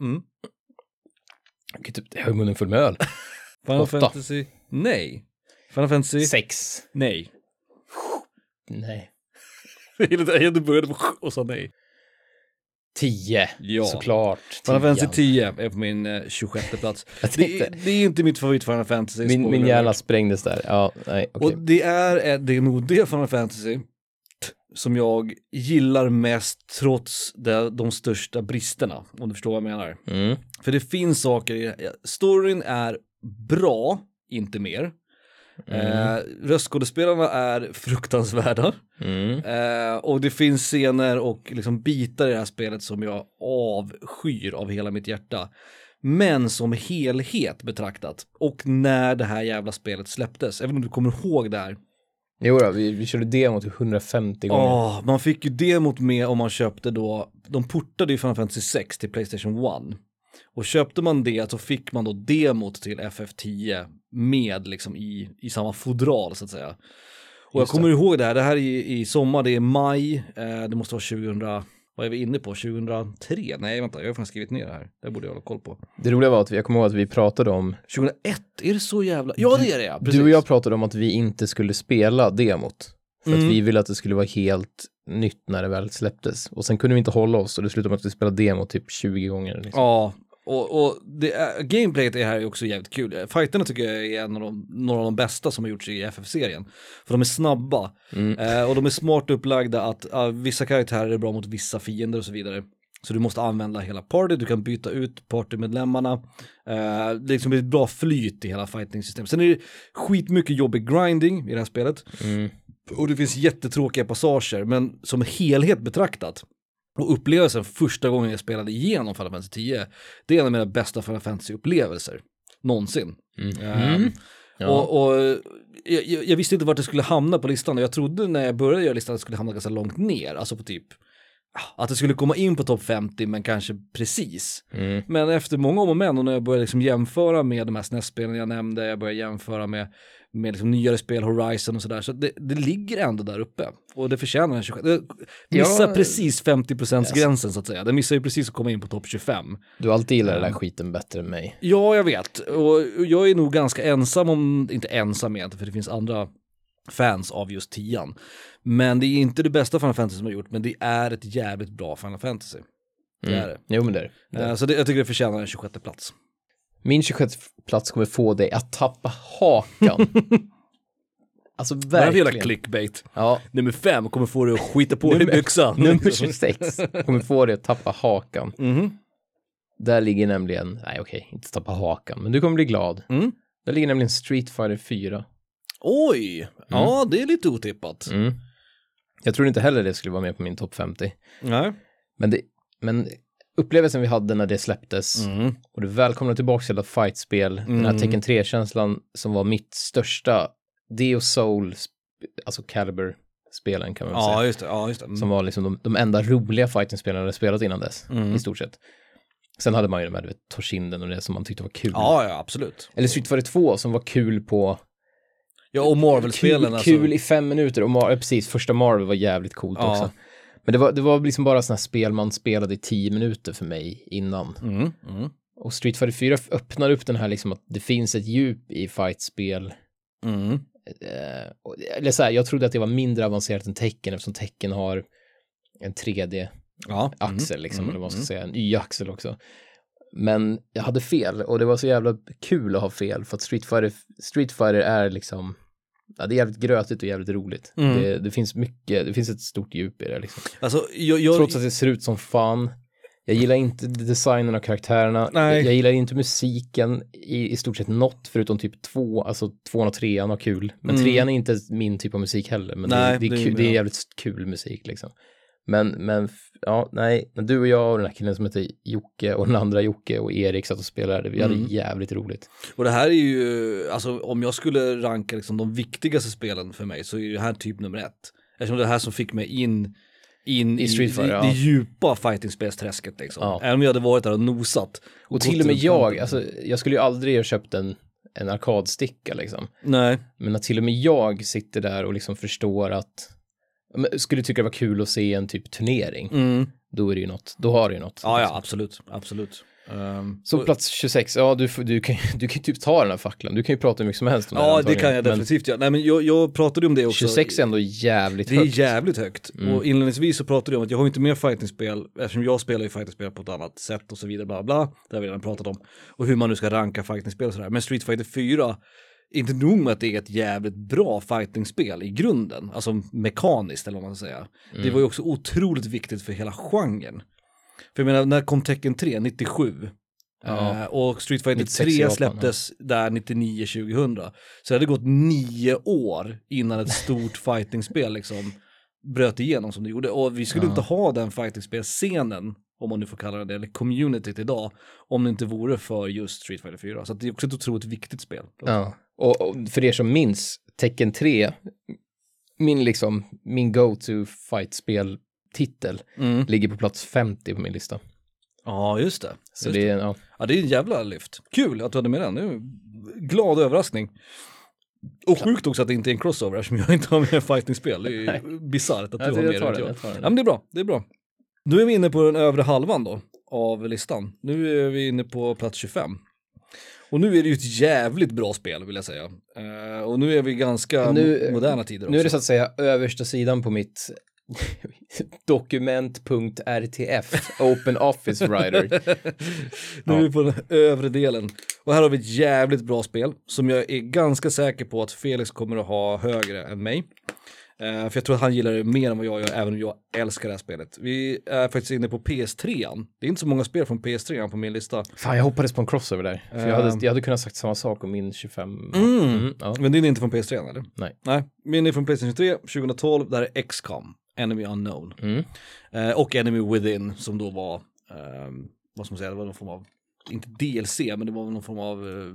Mm. Typ, jag har munnen full med öl. *laughs* Final Åtta. Fantasy. Nej. Final Fantasy. Sex. Nej. Nej. Jag gillade att jag började och sa nej. Tio. Ja. Såklart. Final Fantasy Tian. 10 är på min eh, 26 plats. *laughs* Det, det är inte mitt favorit Final Fantasy. Min, min hjärna sprängdes där. Ja, nej, okej. Och det är, eh, det är nog det Final Fantasy som jag gillar mest trots det, de största bristerna, om du förstår vad jag menar. Mm. För det finns saker, i storyn är bra, inte mer. Eh, röstskådespelarna är fruktansvärda. Mm. Eh, och det finns scener och liksom bitar i det här spelet som jag avskyr av hela mitt hjärta. Men som helhet betraktat och när det här jävla spelet släpptes, även om du kommer ihåg det här. Jo då, vi, vi körde demot 150 gånger. Åh, man fick ju demot med om man köpte då, de portade ju Final Fantasy 6 till Playstation 1. Och köpte man det så fick man då demot till FF10 med liksom i, i samma fodral så att säga. Och jag Just kommer ihåg det här, det här är i, i sommar, det är maj, eh, det måste vara 2000, vad är vi inne på, 2003? Nej vänta, jag har fan skrivit ner det här, det borde jag hålla koll på. Det roliga var att vi, jag kommer ihåg att vi pratade om, 2001, är det så jävla, ja det är det ja, precis. du och jag pratade om att vi inte skulle spela demot. För Mm. att vi ville att det skulle vara helt nytt när det väl släpptes. Och sen kunde vi inte hålla oss och det slutade med att vi spelade demo typ 20 gånger. Liksom. Ja, och, och det är, gameplayet är här är också jävligt kul. Fighterna tycker jag är en av de, några av de bästa som har gjorts i FF-serien. För de är snabba eh, och de är smart upplagda att ah, vissa karaktärer är bra mot vissa fiender och så vidare. Så du måste använda hela party, du kan byta ut partymedlemmarna. Eh, det liksom blir ett bra flyt i hela fighting-systemet. Sen är det skitmycket jobbig grinding i det här spelet. Mm. Och det finns jättetråkiga passager, men som helhet betraktat och upplevelsen första gången jag spelade igenom Final Fantasy 10, det är en av mina bästa Final Fantasy-upplevelser någonsin. Ehm, Ja. Och, och jag, jag, jag visste inte vart det skulle hamna på listan och jag trodde när jag började göra listan att det skulle hamna ganska långt ner, alltså på typ att det skulle komma in på topp 50 men kanske precis. Mm. Men efter många om och men och när jag började liksom jämföra med de här SNES-spelen jag nämnde, jag började jämföra med, med liksom nyare spel, Horizon och sådär, så det, det ligger ändå där uppe. Och det förtjänar en 26. Det missar Ja. precis 50% gränsen så att säga. Det missar ju precis att komma in på topp 25. Du har alltid gillat den där skiten bättre än mig. Ja, jag vet. Och jag är nog ganska ensam om, inte ensam egentligen, för det finns andra fans av just tian. Men det är inte det bästa Final Fantasy som har gjort, men det är ett jävligt bra Final Fantasy. Det är det. Jo men det är det. Eh, Så det, jag tycker det förtjänar en 26 plats. Min 26 plats kommer få dig att tappa hakan. *laughs* alltså är det jävla verkligen. clickbait? Ja, Nummer fem kommer få dig att skita på dig byxan. *laughs* nummer 26 kommer få dig att tappa hakan. Mhm. Där ligger nämligen, nej okej, inte tappa hakan, men du kommer bli glad. Mm. Där ligger nämligen Street Fighter 4. Oj, ja det är lite otippat. Mm. Jag tror inte heller det skulle vara med på min topp 50. Nej. Men, det, men upplevelsen vi hade när det släpptes Mm. och det välkomnade tillbaka till ett fightspel, den här Mm. Tekken 3-känslan som var mitt största, det och Soul, alltså Caliber-spelen kan man väl säga. Ja, just det. Ja, just det. Mm. Som var liksom de, de enda roliga fighting-spelen jag hade spelat innan dess, Mm. i stort sett. Sen hade man ju de här, du vet, Toshinden och det som man tyckte var kul. Ja, ja, absolut. Eller Street Fighter 2 som var kul på Ja, och Marvel-spelen kul, alltså. kul i fem minuter. Och Mar- precis, första Marvel var jävligt coolt Ja. också. Men det var, det var liksom bara sådana spel man spelade i tio minuter för mig innan. Mm, mm, Och Street Fighter 4 öppnar upp den här liksom att det finns ett djup i fightspel. mm. Eh, och- eller så här, jag trodde att det var mindre avancerat än Tekken eftersom Tekken har en 3D-axel Ja. liksom, mm, eller vad man ska mm. säga, en Y-axel också. Men jag hade fel och det var så jävla kul att ha fel för att Street Fighter, Street Fighter är liksom, ja, det är jävligt grötigt och jävligt roligt. Mm. Det, det finns mycket, det finns ett stort djup i det liksom. Alltså, jag, jag, Trots att det ser ut som fan. Jag gillar inte designen av karaktärerna. Jag, jag gillar inte musiken i, i stort sett något förutom typ två, alltså tvåan och trean var kul. Men Mm. trean är inte min typ av musik heller. Men Nej, det, det, det är är kul, med. det är jävligt kul musik liksom. Men, men ja, nej, när du och jag och den här killen som heter Jocke och den andra Jocke och Erik satt och spelade, vi hade Mm. jävligt roligt. Och det här är ju, alltså om jag skulle ranka liksom de viktigaste spelen för mig så är det här typ nummer ett. Eftersom det är det här som fick mig in, in I Street Fighter, i, ja. det djupa fightingspelsträsket liksom. Ja. Även om jag hade varit där och nosat. Och gått till och med jag, alltså jag skulle ju aldrig ha köpt en, en arkadsticka liksom. Nej, Men när till och med jag sitter där och liksom förstår att men, skulle tycka det var kul att se en typ turnering, mm. då är det ju något, då har det ju något. ja ja liksom. absolut, absolut. Um, Så och- plats 26, ja du, du, kan, du kan ju typ ta den här facklan, du kan ju prata hur mycket som helst om Ja, det antagligen. kan jag definitivt göra. Nej, men jag, jag pratade om det också. 26 är ändå jävligt Det är högt. jävligt högt. Mm. Och inledningsvis så pratade jag om att jag har inte mer fightingspel eftersom jag spelar ju fightingspel på ett annat sätt och så vidare, bla bla. Det har vi redan pratat om. Och hur man nu ska ranka fightingspel och sådär. Men Street Fighter 4, inte nog med att det är ett jävligt bra fightingspel i grunden, alltså mekaniskt eller vad man ska säga. Det Mm. var ju också otroligt viktigt för hela genren. För jag menar, när kom Tekken 3? 97. Ja. Eh, och Street Fighter 96 i 3 Japan, släpptes där 99-2000. Så det hade gått nio år innan ett stort *laughs* fightingspel liksom bröt igenom som det gjorde. Och vi skulle Ja. inte ha den fightingspelscenen, om man nu får kalla det det, eller communityt idag, om det inte vore för just Street Fighter 4. Så det är också ett otroligt viktigt spel. Ja, och, och för er som minns, Tekken 3, min liksom, min go-to fightspel-titel Mm. ligger på plats 50 på min lista. Ja, just det. Så Just det är, ja. Ja, det är en jävla lyft. Kul att du hade med den. Det är en glad överraskning. Och sjukt också att det inte är en crossover eftersom jag inte har med fightingspel. Det är ju bisarrt att du har med det. jag tar Ja, men det är bra. Det är bra. Nu är vi inne på den övre halvan då av listan. Nu är vi inne på plats 25. Och nu är det ju ett jävligt bra spel vill jag säga. Eh, och nu är vi ganska Nu- moderna tider också. Nu är det så att säga översta sidan på mitt *laughs* dokument.rtf, Open Office Writer. *laughs* Nu är vi på den övre delen. Och här har vi ett jävligt bra spel som jag är ganska säker på att Felix kommer att ha högre än mig. Eh, för jag tror att han gillar det mer än vad jag gör, även om jag älskar det här spelet. Vi är faktiskt inne på PS3. Det är inte så många spel från PS3 på min lista. Fan, jag hoppades på en crossover där. För jag, hade, jag hade kunnat sagt samma sak om min 25. Mm. ja. Men din är inte från PS3 eller? Nej. Nej, min är från Playstation 3, 2012, där är XCOM, Enemy Unknown. Mm. Eh, och Enemy Within som då var, ehm, vad ska man säga, det var någon form av, inte DLC, men det var någon form av, eh,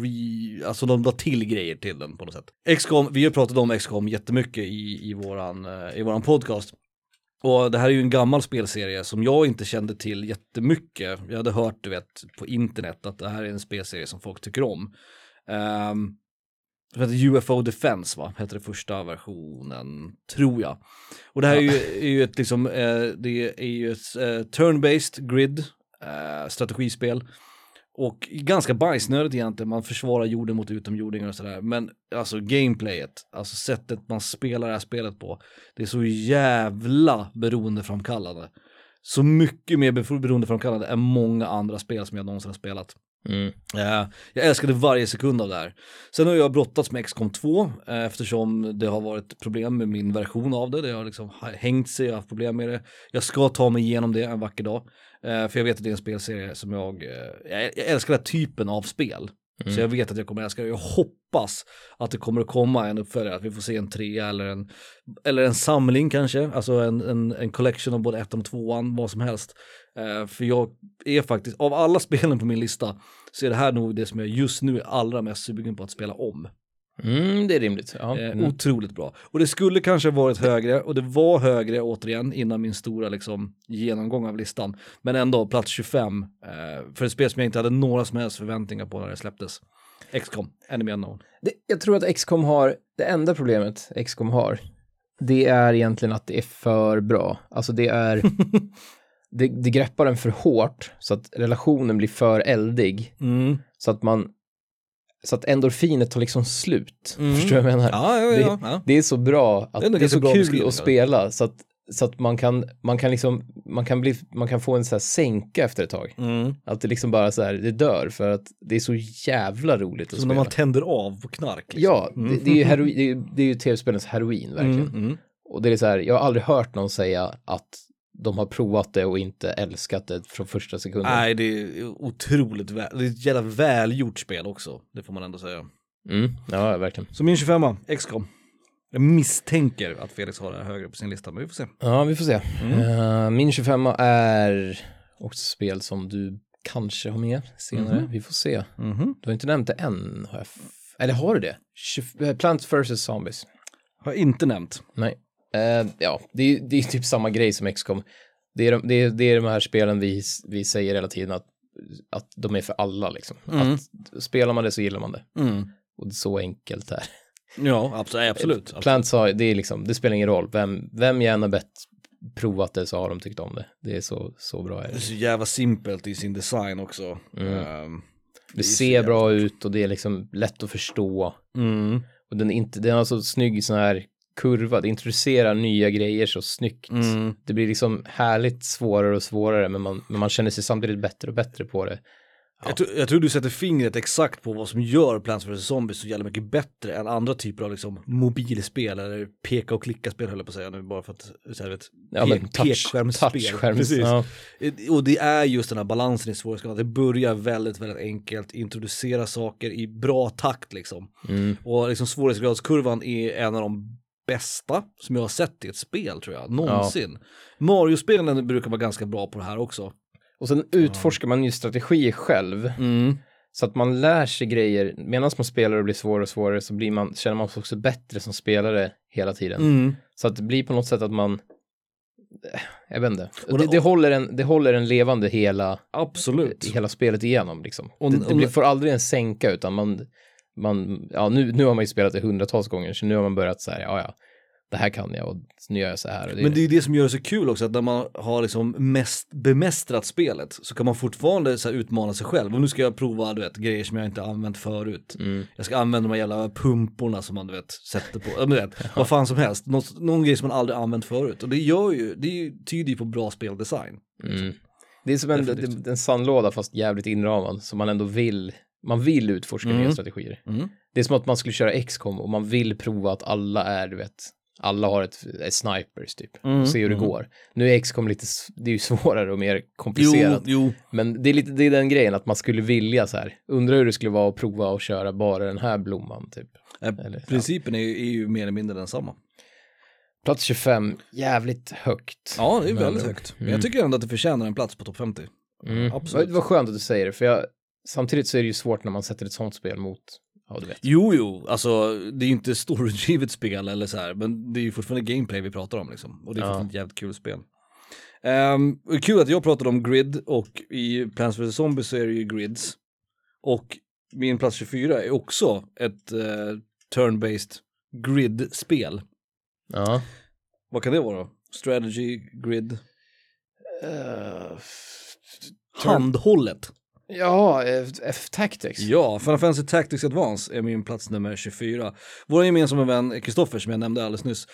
re, alltså de la till grejer till den på något sätt. XCOM, vi har pratat om XCOM jättemycket i, i, våran, eh, i våran podcast. Och det här är ju en gammal spelserie som jag inte kände till jättemycket. Jag hade hört, du vet, på internet att det här är en spelserie som folk tycker om. Um, det heter UFO Defense va, heter det första versionen, tror jag. Och det här är, ju, är ju ett liksom, eh, det är ju ett eh, turn-based grid, eh, strategispel. Och ganska bajsnödigt egentligen, man försvarar jorden mot utomjordingar och sådär. Men alltså gameplayet, alltså sättet man spelar det här spelet på, det är så jävla beroendeframkallande. så mycket mer bero- beroendeframkallande än många andra spel som jag någonsin har spelat. Mm. Eh, jag älskade varje sekund av det här. Sen har jag brottats med XCOM 2 eh, eftersom det har varit problem med min version av det. Det har liksom hängt sig, jag har haft problem med det. Jag ska ta mig igenom det en vacker dag. Eh, för jag vet att det är en spelserie som jag, eh, jag, älskar den här typen av spel. Så jag vet att jag kommer älska det. Jag hoppas att det kommer att komma en uppföljare, att vi får se en trea eller en, eller en samling kanske, alltså en, en, en collection av både ettan och tvåan, vad som helst. Eh, för jag är faktiskt, av alla *laughs* spelen på min lista, så är det här nog det som jag just nu är allra mest sugen på att spela om. Mm, det är rimligt. Ja. Eh, Mm. Otroligt bra. Och det skulle kanske ha varit högre, och det var högre återigen innan min stora liksom, genomgång av listan. Men ändå plats 25, eh, för ett spel som jag inte hade några som helst förväntningar på när det släpptes. XCOM, Enemy Unknown. Det, jag tror att XCOM har, det enda problemet XCOM har, det är egentligen att det är för bra. Alltså det är, *laughs* det, det greppar en för hårt så att relationen blir för eldig. Mm. Så att man, så att endorfinet tar liksom slut. Mm. Förstår du vad jag menar? Ja, ja, ja. ja. Det är så bra, att Det är det är, så bra kul att spela så att, så att man kan, man kan liksom, man kan bli, man kan få en så här sänka efter ett tag. Mm. Att det liksom bara så här, det dör för att det är så jävla roligt att Som när spela. man tänder av på knark. Liksom. Ja, det, det är ju, heroin, det är, ju- det är ju tv-spelens heroin verkligen. Mm, mm. Och det är så här, jag har aldrig hört någon säga att de har provat det och inte älskat det från första sekunden. Nej, det är otroligt väl, det är ett jävla välgjort spel också, det får man ändå säga. Mm, ja, verkligen. Så min 25 XCOM. Jag misstänker att Felix har det högre på sin lista, men vi får se. Ja, vi får se. Mm. Eh, min 25 är också spel som du kanske har med senare. Mhm. Vi får se. Mhm. Du har inte nämnt det än. Har jag f- Eller har du det? 20 eh, Plants vs. Zombies. Har jag inte nämnt. Nej. Eh, ja, det är, det är typ samma grej som XCOM. Det är de, det är, det är de här spelen vi, vi säger hela tiden att, att de är för alla liksom. Mm. Att spelar man det så gillar man det. Mm. Och det är så enkelt här. Ja, absolut. absolut. absolut. Plants har, det är liksom, det spelar ingen roll. Vem, vem har bett provat det så har de tyckt om det. Det är så, så bra. Är Det är det. så jävla simpelt i sin design också. Mm. Ehm, det är så ser bra ut och det är liksom lätt att förstå. Mm. Och den, är inte, den har så snygg sån här kurva, det introducerar nya grejer så snyggt. Mm. Det blir liksom härligt svårare och svårare men man, men man känner sig samtidigt bättre och bättre på det. Jag, tror, jag tror du sätter fingret exakt på vad som gör Plants vs Zombies så jävla mycket bättre än andra typer av liksom mobilspel eller peka och klicka-spel höll jag på att säga nu bara för att, så här, vet, Ja, pe- pekskärmsspel. touchskärms, Precis. ja. Eh, Och det är just den här balansen i svårighetsgraden, det börjar väldigt, väldigt enkelt, introducera saker i bra takt liksom. Mm. Och liksom svårighetsgradskurvan är en av de bästa som jag har sett i ett spel tror jag, någonsin. Mario-spelen brukar vara ganska bra på det här också. Och sen utforskar man ju strategier själv. Mm. Så att man lär sig grejer, medan man spelar och blir svårare och svårare så blir man, känner man sig också bättre som spelare hela tiden. Mm. Så att det blir på något sätt att man, eh, jag vet inte, det, det- det, håller en, det håller en levande hela, Absolut. hela spelet igenom liksom. Och- det det blir, får aldrig en sänka utan man, man ja nu, nu har man ju spelat det hundratals gånger så nu har man börjat så här, ja ja, det här kan jag och nu gör jag så här. Det, Men det är ju det som gör det så kul också, att när man har liksom mest bemästrat spelet så kan man fortfarande så utmana sig själv. Och nu ska jag prova, du vet, grejer som jag inte använt förut. mm, Jag ska använda de här jävla pumporna som man, du vet, sätter på, men du vet, *laughs* vad fan som helst. Något, någon grej som man aldrig använt förut. Och det gör ju, det tyder ju på bra speldesign. mm. Det är som en, en sandlåda fast jävligt inramad som man ändå vill, man vill utforska Mm. nya strategier. Mm. Det är som att man skulle köra XCOM och man vill prova att alla är, du vet, alla har ett, ett snipers typ, Mm, och se hur det mm. går. Nu är XCOM lite, det är ju *laughs* svårare och mer Jo, komplicerat. jo. Men det är lite, det är den grejen att man skulle vilja så här, undra hur det skulle vara att prova att köra bara den här blomman typ. Eh, Eller, ja. Principen är ju, är ju mer eller mindre densamma. Plats 25, jävligt högt. Ja, det är väldigt högt. Men Mm. jag tycker ändå att det förtjänar en plats på topp 50. Mm. absolut. Det var skönt att du säger det, för jag, samtidigt så är det ju svårt när man sätter ett sånt spel mot, ja du vet. Jo, jo, alltså det är ju inte storydrivet spel eller så här, men det är ju fortfarande gameplay vi pratar om liksom. Och det är Ja. fortfarande ett jävligt kul spel. Um, kul att jag pratade om grid och i Plants vs Zombies så är det ju grids. Och min plats 24 är också ett uh, turn-based grid-spel. Ja. Vad kan det vara då? Strategy, grid, Uh, handhållet ja, eh, F- eh, F-Tactics. Ja, Final Fantasy Tactics Advance är min plats nummer 24. Vår gemensamma vän Kristoffer som jag nämnde alldeles nyss,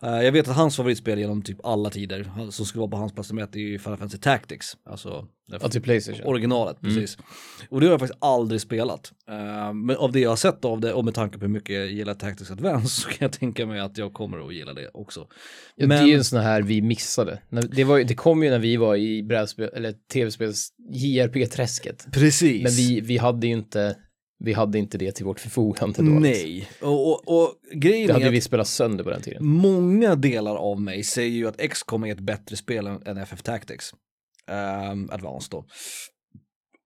jag vet att hans favoritspel genom typ alla tider, som skulle vara på hans plats nummer ett, är ju Final Fantasy Tactics. Alltså Ja, till Playstation. originalet, precis. Och det har jag faktiskt aldrig spelat. Eh, men av det jag har sett av det och med tanke på hur mycket jag gillar Tactics Advance *laughs* så kan jag tänka mig att jag kommer att gilla det också. Ja, Men- Det är ju en sån här vi missade. Det, var, det kom ju när vi var i brädspel, eller tv-spels JRPG-träsket. Precis. Men vi, vi hade ju inte, vi hade inte det till vårt förfogande då. Nej, och, och, och grejen Det är hade att vi spelat sönder på den tiden. många delar av mig säger ju att XCOM är ett bättre spel än FF Tactics. Um, Advanced då.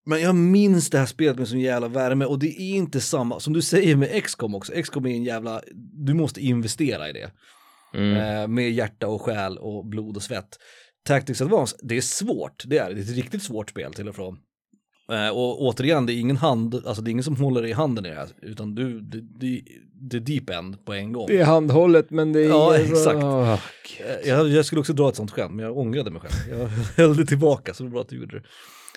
Men jag minns det här spelet med sån jävla värme och det är inte samma, som du säger med XCOM också, XCOM är en jävla, du måste investera i det. Mm. Eh, med hjärta och själ och blod och svett. Tactics Advance, det är svårt, det är det är ett riktigt svårt spel till och från. Eh, och återigen, det är ingen hand, alltså det är ingen som håller i handen i det här, utan du, det, det, det är deep end på en gång. Det är handhållet men det är... Ja, exakt. Eh, Jag, jag skulle också dra ett sånt skämt, men jag ångrade mig själv. Jag *laughs* höll det tillbaka, så det var bra att du gjorde det.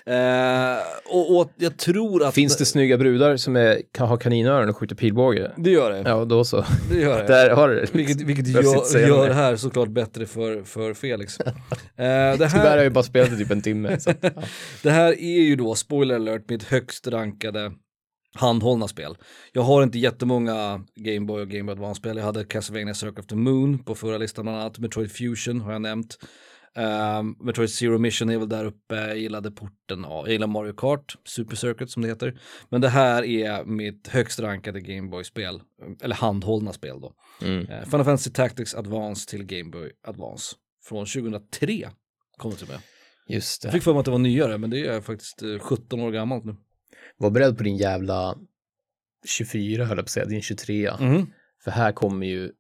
Eh, och, och jag tror att... Finns det snygga brudar som är, kan ha kaninöron och skjuter pilbåge? Det gör det. Ja, då så. Det gör *laughs* det. Där har du det. Vilket, vilket gör, gör det här såklart bättre för, för Felix. Eh, det, Tyvärr har här, jag ju bara spelat i typ en timme. Så. Ja. *laughs* det här är ju då, spoiler alert, mitt högst rankade handhållna spel. Jag har inte jättemånga Game Boy och Game Boy Advance-spel. Jag hade Castlevania Circle of the Moon på förra listan bland annat. Metroid Fusion har jag nämnt. Um, Metroid Zero Mission är väl där uppe. Jag gillade porten av, jag gillar Mario Kart, Super Circuit som det heter. Men det här är mitt högst rankade Game Boy-spel, eller handhållna spel då. Mm. Eh, Final Fantasy Tactics Advance till Game Boy Advance. Från 2003 kom det till med. Just Jag det. fick för mig att det var nyare, men det är faktiskt eh, 17 år gammalt nu. Var beredd på din jävla 24 höll jag på att säga, din 23. Mm. För här kommer ju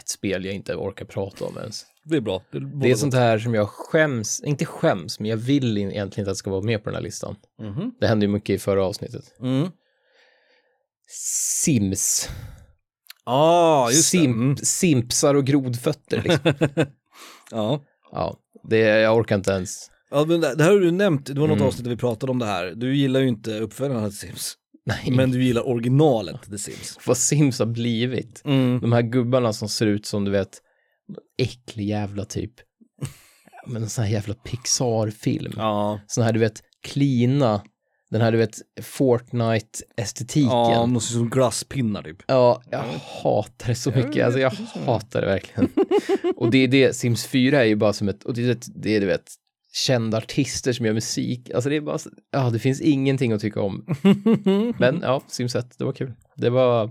ett spel jag inte orkar prata om ens. Det är bra. Det är sånt här som jag skäms, inte skäms, men jag vill egentligen inte att det ska vara med på den här listan. Mhm. Det hände ju mycket i förra avsnittet. Mm. Sims. Ah, just det. Simp, Mm. Simpsar och grodfötter liksom. *laughs* Ja. ja, det, jag orkar inte ens. ja, men det det här har du nämnt, det var något Mm. avsnitt där vi pratade om det här. Du gillar ju inte uppföljarna till Sims, Nej, men du gillar originalet The Sims. vad Sims har blivit. Mm. De här gubbarna som ser ut som du vet, äcklig jävla typ. Men en sån här jävla Pixar-film. Ja, Sån här du vet, klina, den här du vet, Fortnite-estetiken. ja, Ja, de ser ut som glasspinnar typ. jag hatar det så mycket. Alltså jag hatar det verkligen. *laughs* och det är det, Sims 4 är ju bara som ett, och det är, det är du vet, kända artister som gör musik. Alltså det är bara, ja det finns ingenting att tycka om. *laughs* Men ja, Sims 1, det var kul. Det var,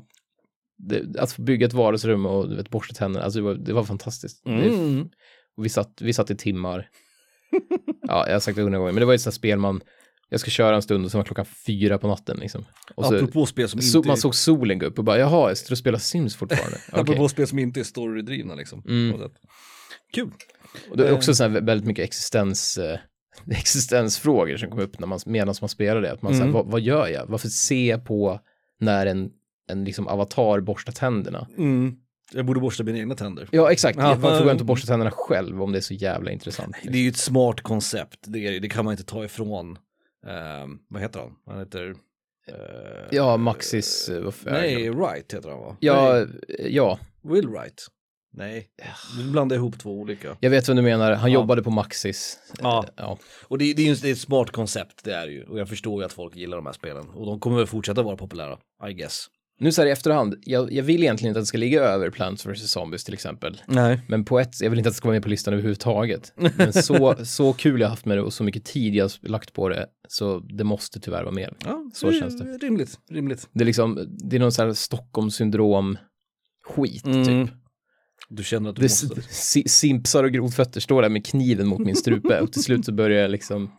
det, att få bygga ett vardagsrum och du vet, borsta tänderna, alltså det var, det var fantastiskt. Det, Mm. och vi satt, vi satt i timmar. ja, jag har sagt det hundra gånger, men det var ju ett sånt spel man, jag ska köra en stund och så var klockan fyra på natten liksom. Och så, Apropå spel som så, inte man såg solen gå upp och bara, jaha, jag sitter och spelar Sims fortfarande. *laughs* Okej. Apropå spel som inte är storydrivna liksom. Mm. Kul. Och det är också så här väldigt mycket existens, eh, *laughs* existensfrågor som kommer upp när man, medan man spelar det. Att man Mm. säger, vad, vad gör jag? Varför se på när en, en liksom avatar borstar tänderna? Mm. Jag borde borsta mina egna tänder. Ja, exakt. Ja. Varför går jag inte och borstar tänderna själv om det är så jävla intressant? Det är ju ett smart koncept, det, det kan man inte ta ifrån, ehm, vad heter han? Han heter... eh, Ja, Maxis, eh, det? Nej, Wright heter han va? Ja, Nej, ja, Will Wright. Nej, du blandar ihop två olika. jag vet vad du menar. Han Ja. jobbade på Maxis. Ja. ja. Och det, det är ju det är ett smart koncept, det är det ju. Och jag förstår ju att folk gillar de här spelen. Och de kommer väl fortsätta vara populära, I guess. Nu så här i efterhand, jag, jag vill egentligen inte att det ska ligga över Plants vs. Zombies till exempel. Nej. Men på ett, jag vill inte att det ska vara med på listan överhuvudtaget. *laughs* Men så, så kul jag haft med det och så mycket tid jag lagt på det, så det måste tyvärr vara med. Ja, Så känns det. Rimligt, rimligt. Det är liksom, det är någon sån här Stockholmssyndrom skit typ. Du känner att du Det måste. si- simpsar och grodfötter står där med kniven mot min strupe och till slut så börjar jag liksom,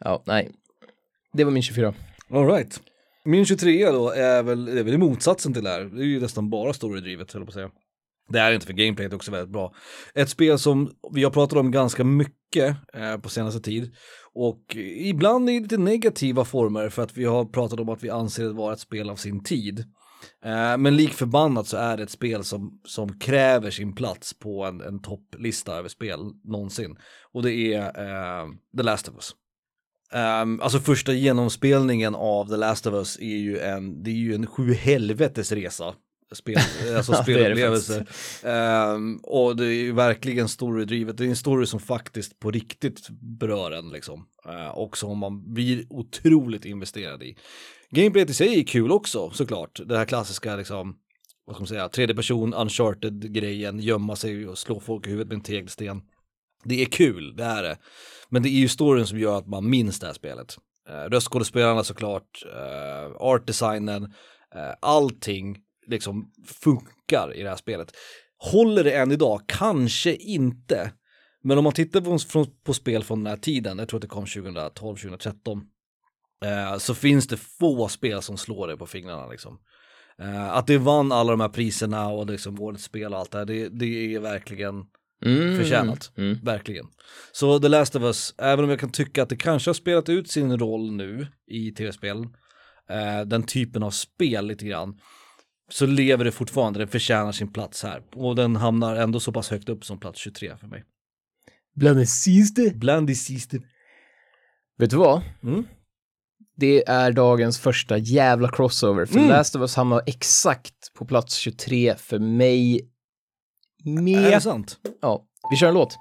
ja, nej. Det var min 24. All right. Min 23 då är väl, det är väl i motsatsen till det här. Det är ju nästan bara storydrivet, höll jag på att säga. Det är inte för gameplayet också väldigt bra. Ett spel som vi har pratat om ganska mycket eh, på senaste tid. Och ibland i lite negativa former för att vi har pratat om att vi anser det vara ett spel av sin tid. Eh, men lik förbannat så är det ett spel som, som kräver sin plats på en, en topplista över spel någonsin. Och det är eh, The Last of Us. Um, alltså första genomspelningen av The Last of Us är ju en, det är ju en sju helvetes resa. spel, *laughs* alltså Ja, det är det spelupplevelse. Ehm, och det är ju verkligen storydrivet, det är en story som faktiskt på riktigt berör en liksom. Eh, och som man blir otroligt investerad i. Gameplayet i sig är kul också såklart, det här klassiska liksom, vad ska man säga, tredje person, uncharted-grejen, gömma sig och slå folk i huvudet med en tegelsten. Det är kul, det är det. Men det är ju storyn som gör att man minns det här spelet. Eh, röstskådespelarna såklart, eh, artdesignen, eh, allting liksom funkar i det här spelet. Håller det än idag? Kanske inte. Men om man tittar på, på, spel från den här tiden, jag tror att det kom 2012, 2013, 2013, uh, så finns det få spel som slår det på fingrarna liksom. att det vann alla de här priserna och liksom årets spel och allt det här, det, det är verkligen Mm. förtjänat. Mm. Verkligen. Så The Last of Us, även om jag kan tycka att det kanske har spelat ut sin roll nu i tv-spel, eh, den typen av spel lite grann, så lever det fortfarande, den förtjänar sin plats här. Och den hamnar ändå så pass högt upp som plats 23 för mig. Bland det sista. Bland de sista. Vet du vad? Mm. Det är dagens första jävla crossover. För Mm. Last of Us hamnar exakt på plats 23 för mig. Är Med... det sant? Ja, vi kör en låt.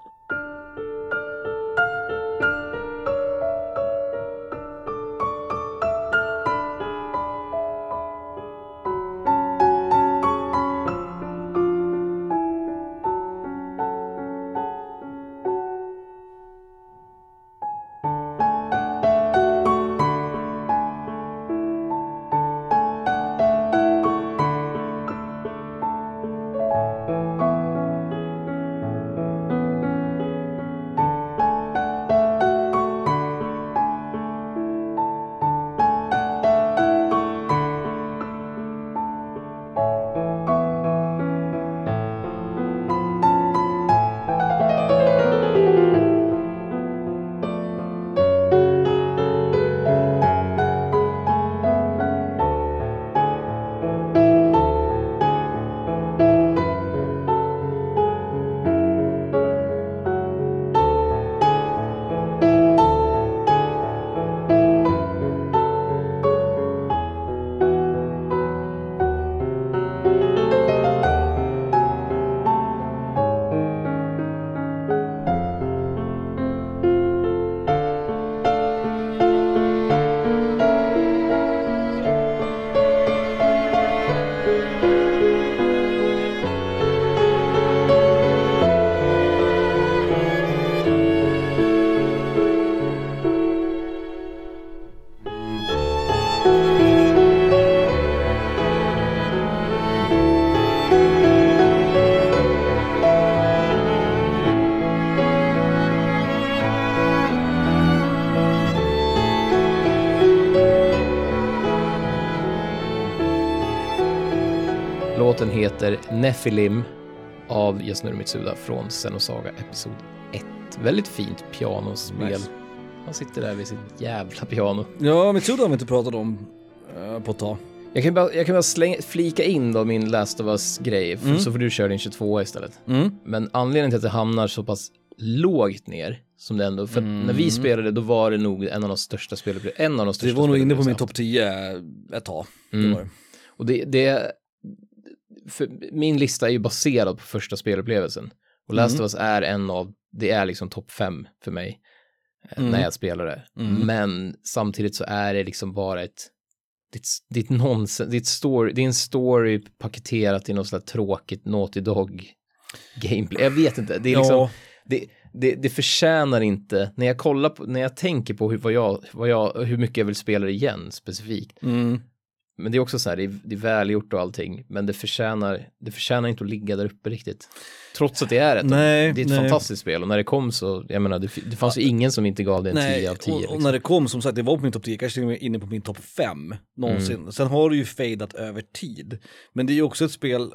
Heter Nephilim av Yasunori Mitsuda från Xenosaga Episod 1. Väldigt fint pianospel. Nice. Han sitter där vid sitt jävla piano. Ja, Mitsuda har vi inte pratat om eh, på ett tag. Jag kan bara, jag kan bara slänga, flika in då min Last of Us-grej, Mm. så får du köra din 22 istället. Mm. Men anledningen till att det hamnar så pass lågt ner som det ändå, för Mm. när vi spelade då var det nog en av de största spelupplevelserna, en av de största Det var nog inne på min topp 10 ett tag. Mm. Det. Och det, det min lista är ju baserad på första spelupplevelsen. Och Last Mm. of Us är en av, det är liksom topp fem för mig eh, Mm. när jag spelar det. Mm. Men samtidigt så är det liksom bara ett, ditt, ditt nonsens, ditt story, det är en story paketerat i något sånt där tråkigt Naughty Dog gameplay. Jag vet inte, det är liksom, Ja, det, det, det förtjänar inte, när jag kollar på, när jag tänker på hur, vad jag, vad jag, hur mycket jag vill spela det igen specifikt, mm. Men det är också så här, det är, det är välgjort och allting, men det förtjänar, det förtjänar inte att ligga där uppe riktigt. Trots att det är ett, Nej, det är ett nej. fantastiskt spel och när det kom så, jag menar, det, det fanns ju ingen som inte gav det en 10 Nej, av 10. och, och liksom. när det kom som sagt, det var på min topp 10, kanske till och med inne på min topp 5 någonsin. Mm. Sen har det ju fadat över tid. Men det är ju också ett spel,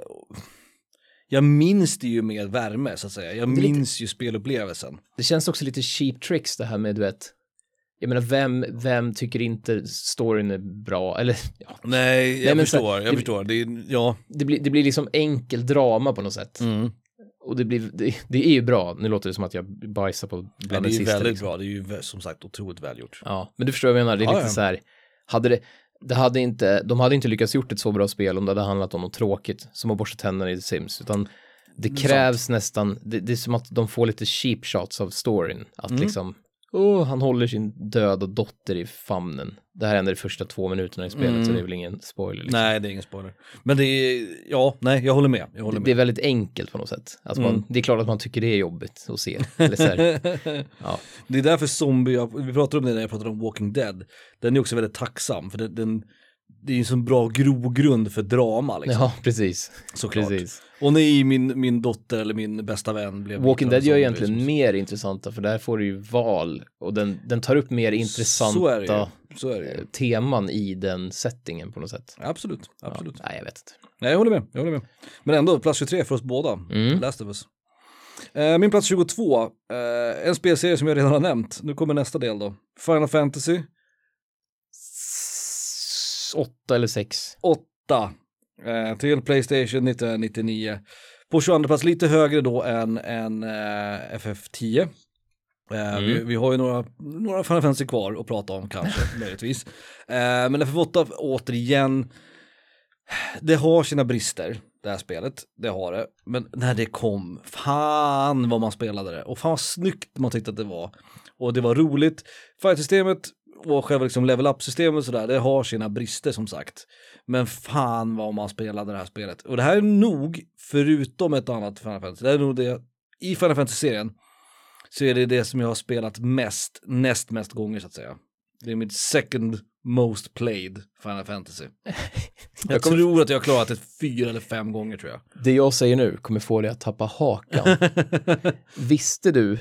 jag minns det ju med värme så att säga. Jag är lite- minns ju spelupplevelsen. Det känns också lite cheap tricks det här med, du vet, jag menar, vem, vem tycker inte storyn är bra? Eller, *laughs* ja, Nej, jag så- förstår, jag det- förstår. Det ja. det blir, det blir liksom enkel drama på något sätt. Mm. Och det, blir, det, det är ju bra, nu låter det som att jag bajsar på bland det det är ju sista. väldigt liksom. bra, det är ju som sagt otroligt välgjort. Ja, men du förstår vad jag menar, det är Ja, lite ja. så här, hade det, det hade inte, de hade inte lyckats gjort ett så bra spel om det hade handlat om något tråkigt som att borsta tänderna i The Sims, utan det krävs nästan, det, det är som att de får lite cheap shots av storyn, att Mm. liksom, åh, han håller sin döda dotter i famnen. Det här händer de första två minuterna i spelet, Mm. så det är väl ingen spoiler. Liksom. Nej, det är ingen spoiler. Men det är, ja, nej, jag håller med. Jag håller Det, med. det är väldigt enkelt på något sätt. Alltså man, det är klart att man tycker det är jobbigt att se. Eller så *laughs* ja. Det är därför zombie, vi pratade om det när jag pratade om Walking Dead, den är också väldigt tacksam för den, den det är en så bra grogrund för drama liksom, ja, precis. såklart. precis. Och när min, min dotter eller min bästa vän blev Walking Dead gör egentligen så- mer intressanta för där får du ju val och den, den tar upp mer intressanta ju. Ju. eh, teman i den settingen på något sätt. Absolut, absolut. Ja, nej, jag vet inte. Nej, jag håller med, jag håller med. Men ändå, plats 23 för oss båda, Mm. Last of Us. Eh, min plats 22, eh, en spelserie som jag redan har nämnt. Nu kommer nästa del då. Final Fantasy Åtta eller sex. 8 eh, till Playstation 1999. På 22 plats lite högre då än, än eh, FF10. Eh, vi, vi har ju några, några Final Fantasy kvar att prata om kanske, *laughs* möjligtvis. Eh, men FF8 återigen, det har sina brister, det här spelet, det har det. Men när det kom, fan vad man spelade det. Och fan vad snyggt man tyckte att det var. Och det var roligt. Fight-systemet och själva liksom level up-systemet sådär, det har sina brister som sagt. Men fan vad man spelade det här spelet. Och det här är nog, förutom ett annat Final Fantasy, det är nog det, i Final Fantasy-serien, så är det det som jag har spelat mest, näst mest gånger så att säga. Det är mitt second most played Final Fantasy. *laughs* Jag kommer- tror att jag har klarat det fyra eller fem gånger tror jag. Det jag säger nu kommer få dig att tappa hakan. *laughs* visste du,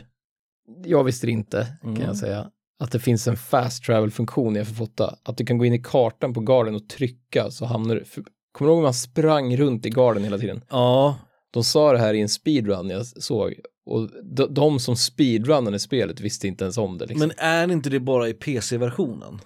jag visste det inte kan Mm. jag säga, att det finns en fast travel-funktion i FF8. Att du kan gå in i kartan på garden och trycka så hamnar du, för, kommer du ihåg när man sprang runt i garden hela tiden? Ja, De sa det här i en speedrun jag såg och de, de som speedrunnade spelet visste inte ens om det. Liksom. men är inte det bara i PC-versionen?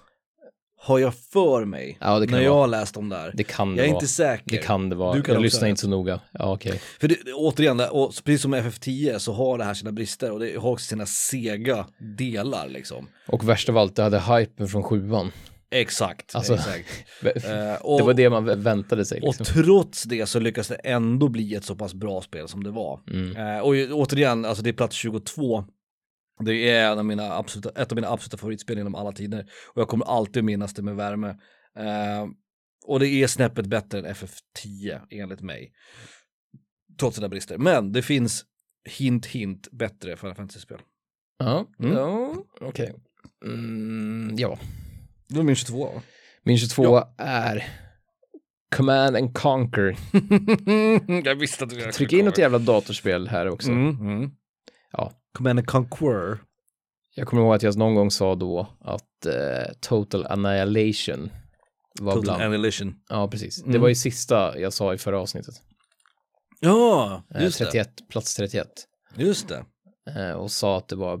Har jag för mig? Ja, det när det jag vara. har läst om det här. det kan det jag är vara. inte säker. Det kan det vara. Du kan jag lyssnar inte så noga. Ja, okej. För det, det- återigen, det- och precis som FF10 så har det här sina brister och det har också sina sega delar liksom. Och värst av allt, det hade hypen från sjuan. Exakt, Alltså, exakt. *laughs* det Eh, och, var det man vä- väntade sig. och Liksom. trots det så lyckas det ändå bli ett så pass bra spel som det var. Mm. Eh, och återigen, alltså det är plats 22. Det är en av mina absoluta, ett av mina absoluta favoritspel genom alla tider. Och jag kommer alltid minnas det med värme. Eh, och det är snäppet bättre än FF10 enligt mig. Trots sina brister. Men det finns hint hint bättre Final Fantasy-spel. Ja, Mm. ja okej. Mm, ja. Det var min 22 va? Min 22 är Command and Conquer. *laughs* jag visste att du Tryck in något jävla datorspel här också. Mm, mm. Ja. Command and Conquer. Jag kommer ihåg att jag någon gång sa då att eh, Total Annihilation var Total bland... Annihilation. Ja, precis. Det Mm. var ju sista jag sa i förra avsnittet. Ja, Eh, just 31, plats 31. det. Just det. Eh, och sa att det var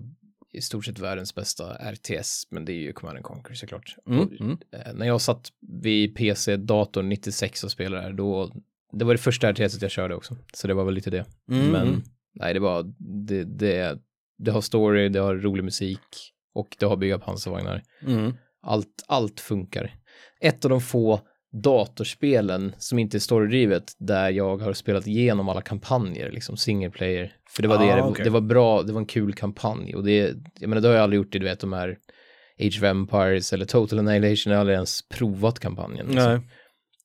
i stort sett världens bästa RTS, men det är ju Command and Conquer såklart. Mm, Och, mm. eh, när jag satt vid PC-datorn 96 och spelade då, det var det första RTS jag körde också, så det var väl lite det. Mm, Men mm. Nej, det var, det, det, det har story, det har rolig musik och det har bygga pansarvagnar. Mm. Allt, allt funkar. Ett av de få datorspelen som inte är storydrivet där jag har spelat igenom alla kampanjer, liksom single player. För det var det, Ah, det, okej. det var bra, det var en kul kampanj och det, jag menar det har jag aldrig gjort i, du vet, de här Age of Empires eller Total Annihilation, jag har aldrig ens provat kampanjen. Liksom.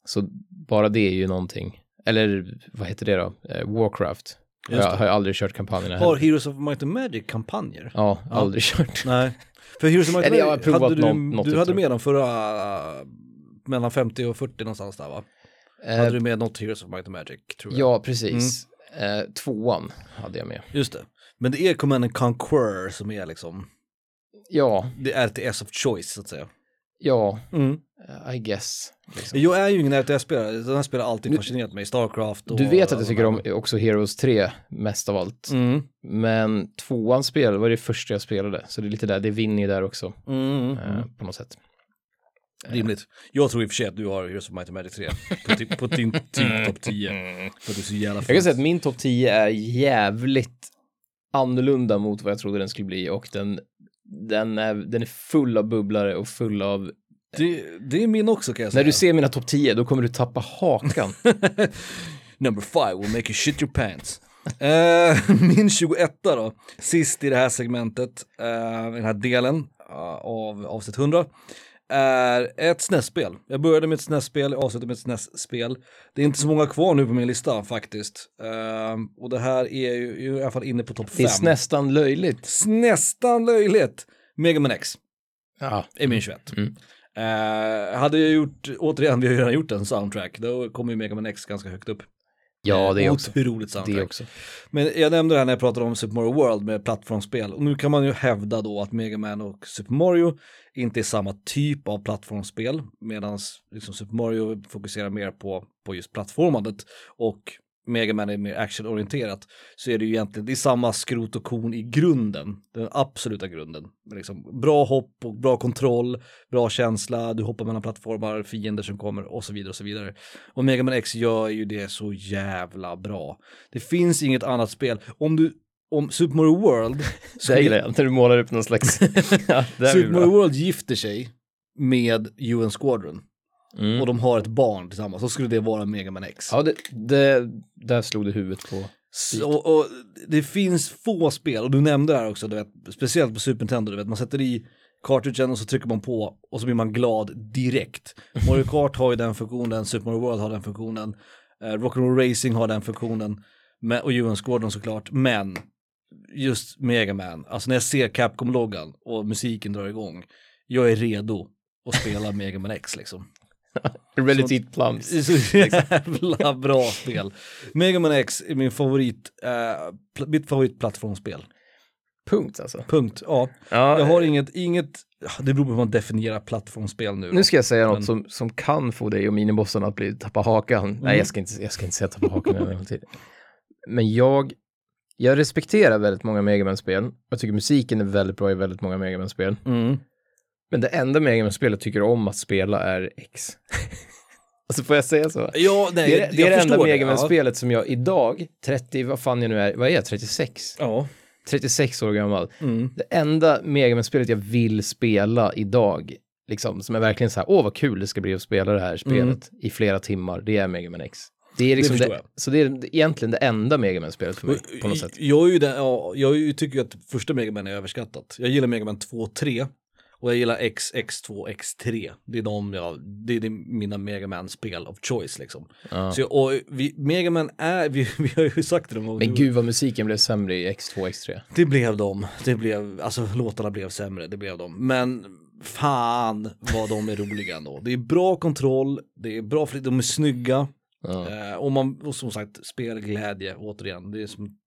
Så bara det är ju någonting, eller vad heter det då, Eh, Warcraft. Jag har aldrig kört kampanjerna Har heller. Heroes of Might and Magic kampanjer? Ja, aldrig kört. Nej. För Heroes of Might and Eller jag har Magic provat hade du, någon- något du jag hade tror. med dem förra, uh, mellan 50 och 40 någonstans där va? Eh, Hade du med något Heroes of Might and Magic tror jag? ja, precis. Eh, tvåan hade jag med. Just det. Men det är Command and Conquer som är liksom, Ja, det är RTS of choice så att säga. Ja, Mm. I guess. Liksom. Jag är ju ingen RTS-spelare, den här spelar alltid fascinerat mig, Starcraft och... Du vet att jag tycker om också Heroes 3 mest av allt. Mm. Men tvåan spel var det första jag spelade, så det är lite där, det vinner ju där också Mm. eh, Mm. på något sätt. Rimligt. Jag tror i och för sig att du har Heroes of Might and Magic 3 på, på din *laughs* typ topp 10. För att du är så jävla Jag kan säga att min topp 10 är jävligt annorlunda mot vad jag trodde den skulle bli och den, den, är, den är full av bubblare och full av Det, det är min också kan jag säga. När du ser mina topp 10, då kommer du tappa hakan. *laughs* Number five will make you shit your pants. Eh, *laughs* min 21 då, sist i det här segmentet, uh, den här delen uh, av avsnitt 100, är ett SNES-spel. Jag började med ett SNES-spel, jag avslutade med ett SNES-spel. Det är inte så många kvar nu på min lista faktiskt. Uh, och det här är ju i alla fall inne på topp 5. Det är nästan löjligt. Nästan löjligt. Mega Man X. Ja. Är min 21. Mm. Uh, hade jag gjort, återigen, vi har ju redan gjort en soundtrack, då kommer ju Mega Man X ganska högt upp. Ja, det är också. Otroligt soundtrack. Det också. Men jag nämnde det här när jag pratade om Super Mario World med plattformsspel. Och nu kan man ju hävda då att Mega Man och Super Mario inte är samma typ av plattformsspel. Medan liksom Super Mario fokuserar mer på, på just plattformandet. Och Mega Man är mer actionorienterat. Så är det ju egentligen, det är samma skrot och korn i grunden. Den absoluta grunden. Liksom, bra hopp och bra kontroll, bra känsla, du hoppar mellan plattformar, fiender som kommer och så vidare och så vidare. Och Mega Man X gör ju det så jävla bra. Det finns inget annat spel. Om du, om Super Mario World, *laughs* Det här gillar jag, när du målar upp någon slags... *laughs* ja, det Super Mario. World gifter sig med UN Squadron Mm. och de har ett barn tillsammans, så skulle det vara Mega Man X. Ja, det, det, där slog du huvudet på. Så, och, och det finns få spel, och du nämnde det här också, du vet, speciellt på Super Nintendo, du vet, man sätter i cartridgen och så trycker man på och så blir man glad direkt. *laughs* Mario Kart har ju den funktionen, Super Mario World har den funktionen, eh, Rock'n'Roll Racing har den funktionen, men, och UN Squadron såklart, men just Mega Man, alltså när jag ser Capcom-loggan och musiken drar igång, jag är redo att spela *laughs* Mega Man X liksom. *laughs* Reality Plums. *laughs* Så jävla bra spel. Mega Man X är min favorit, eh, mitt favoritplattformsspel. Punkt alltså. Punkt. Ja, Ja, jag har inget, inget, det beror på hur man definierar plattformsspel nu. Nu ska jag säga Men- något som, som kan få dig och minibossen att bli tappa hakan. Nej, jag ska inte, jag ska inte säga tappa hakan. Men jag, jag respekterar väldigt många Mega Man-spel. Jag tycker musiken är väldigt bra i väldigt många Mega Man-spel. Mm. Men det enda Mega Man-spel jag tycker om att spela är X. *laughs* alltså får jag säga så? Ja, nej, Det är, det är det enda Mega ja. Man-spelet som jag idag, 30, vad fan jag nu är, vad är jag, 36? Ja. 36 år gammal. Mm. Det enda Mega Man-spelet jag vill spela idag, liksom, som är verkligen så här, åh vad kul det ska bli att spela det här spelet i flera timmar, det är Mega Man X. Det är liksom det, jag. så det är egentligen det enda Mega Man-spelet för mig, på något sätt. Jag, är ju den, ja, jag tycker ju att första Mega Man är överskattat. Jag gillar Mega Man 2 och 3 och jag gillar X, X2, X3. Det är de, ja, det är mina Mega Man-spel of choice liksom. Ja. Så, jag- och vi, Mega Man är, *laughs* vi, vi har ju sagt det någon. Men gud vad musiken blev sämre i X2 X3. Det blev de. Det blev, alltså låtarna blev sämre, det blev de. Men fan vad de är *laughs* roliga ändå. Det är bra kontroll, det är bra, flit, de är snygga. Ja. Eh, och, man, och som sagt, spelglädje återigen. Det är som,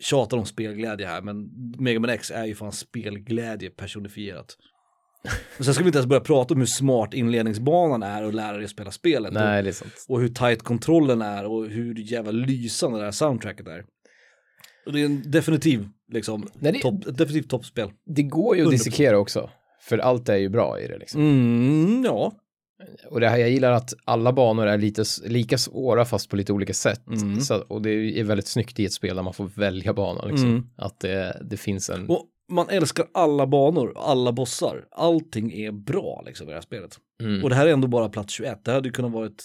tjatar om spelglädje här, men Mega Man X är ju fan spelglädje personifierat. Och sen ska vi inte ens börja prata om hur smart inledningsbanan är och lära dig att spela spelet. Nej, det är sant. Och, hur tight kontrollen är och hur jävla lysande det här soundtracket är. Och det är en definitiv, liksom, Nej, det- topp, ett definitivt toppspel. Det går ju att 100%. dissekera också, för allt är ju bra i det liksom. Mm, ja. Och det här, jag gillar att alla banor är lite lika svåra fast på lite olika sätt. Mm. Så, och det är väldigt snyggt i ett spel där man får välja bana liksom. Mm. Att det, det finns en... Och man älskar alla banor, alla bossar. Allting är bra liksom i det här spelet. Mm. Och det här är ändå bara plats 21. Det hade kunnat vara ett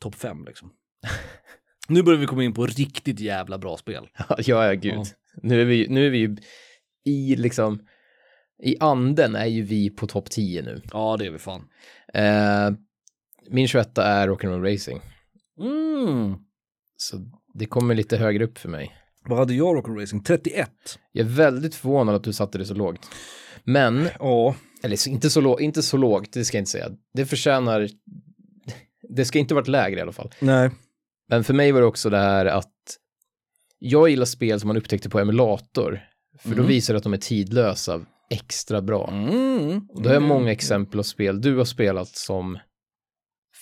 topp 5 liksom. nu börjar vi komma in på riktigt jävla bra spel. *laughs* ja, ja, gud. Ja. Nu är vi nu är vi ju i liksom, i anden är ju vi på topp 10 nu. Ja, det är vi fan. Eh, min 21 är Rock'n'Roll Racing. Mm. Så det kommer lite högre upp för mig. Vad hade jag Rock'n'Roll Racing? 31. Jag är väldigt förvånad att du satte det så lågt. Men, Ja. eller inte så, lågt, inte så lågt, det ska jag inte säga. Det förtjänar, det ska inte varit lägre i alla fall. Nej. Men för mig var det också det här att jag gillar spel som man upptäckte på emulator. För då Mm. visar det att de är tidlösa extra bra. Mm. Och då har jag många exempel av spel du har spelat som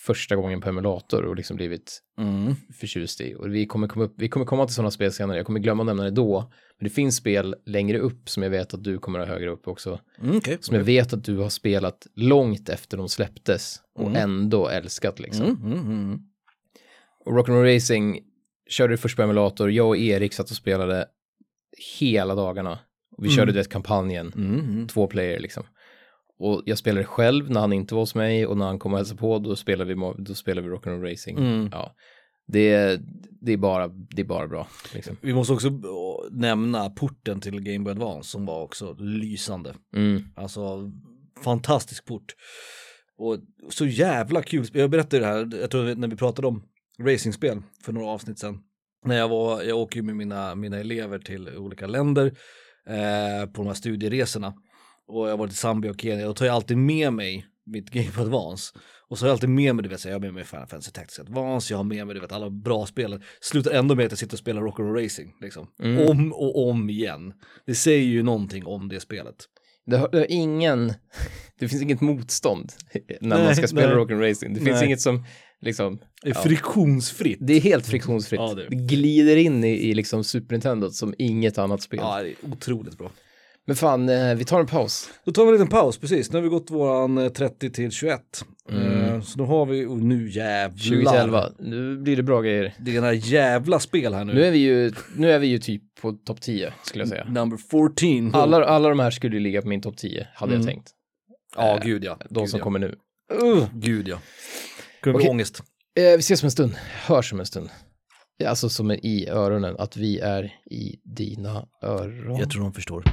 första gången på emulator och liksom blivit Mm. förtjust i. Och vi kommer komma, upp, vi kommer komma till sådana spel senare, jag kommer glömma att nämna det då. Men det finns spel längre upp som jag vet att du kommer att ha högre upp också. Mm, okej. Som jag vet att du har spelat långt efter de släpptes och Mm. ändå älskat liksom. Mm, mm, mm. Och Rock'n'Roll Racing körde först på emulator, jag och Erik satt och spelade hela dagarna. Och vi körde det kampanjen, Mm, mm. två player liksom. Och jag spelade själv när han inte var hos mig och när han kom och hälsade på då spelade vi, då spelade vi Rock'n'Roll Racing. Mm. Ja. Det, det, är bara, det är bara bra. Liksom. Vi måste också å, nämna porten till Game Boy Advance som var också lysande. Mm. Alltså fantastisk port. Och så jävla kul. Jag berättade det här, jag tror när vi pratade om racingspel för några avsnitt sedan. När jag var, jag åker ju med mina, mina elever till olika länder eh, på de här studieresorna. Och jag har varit i Zambia och Kenya, då tar jag alltid med mig mitt Game Boy Advance. Och så har jag alltid med mig, du vet, jag har med mig Final Fantasy Tactics Advance, jag har med mig, du vet, alla bra spel. Slutar ändå med att jag sitter och spelar Rock'n'Roll Racing, liksom. Mm. Om och om igen. Det säger ju någonting om det spelet. Det har, det har ingen, *laughs* det finns inget motstånd när man Nej, ska spela. Rock'n'Roll Racing. Det finns Nej. inget som, liksom, Det är Ja. friktionsfritt. det är helt friktionsfritt. Ja, det. det glider in i, i liksom Super Nintendo som inget annat spel. Ja, det är otroligt bra. Men fan, eh, vi tar en paus. Då tar vi en liten paus, precis. Nu har vi gått våran eh, 30 till 21. Mm. Eh, Så då har vi, och nu jävlar. 20 till 11. Nu blir det bra grejer. Det är den här jävla spel här nu. Nu är vi ju, nu är vi ju typ på topp 10 skulle jag säga. Number 14. Alla, alla de här skulle ju ligga på min topp 10, hade Mm. jag tänkt. Ja, eh, gud ja. De gud, som ja. kommer nu. Uh, gud ja. Kunde få ångest. Eh, vi ses om en stund, hörs om en stund. Alltså som är i öronen, att vi är i dina öron. Jag tror de förstår.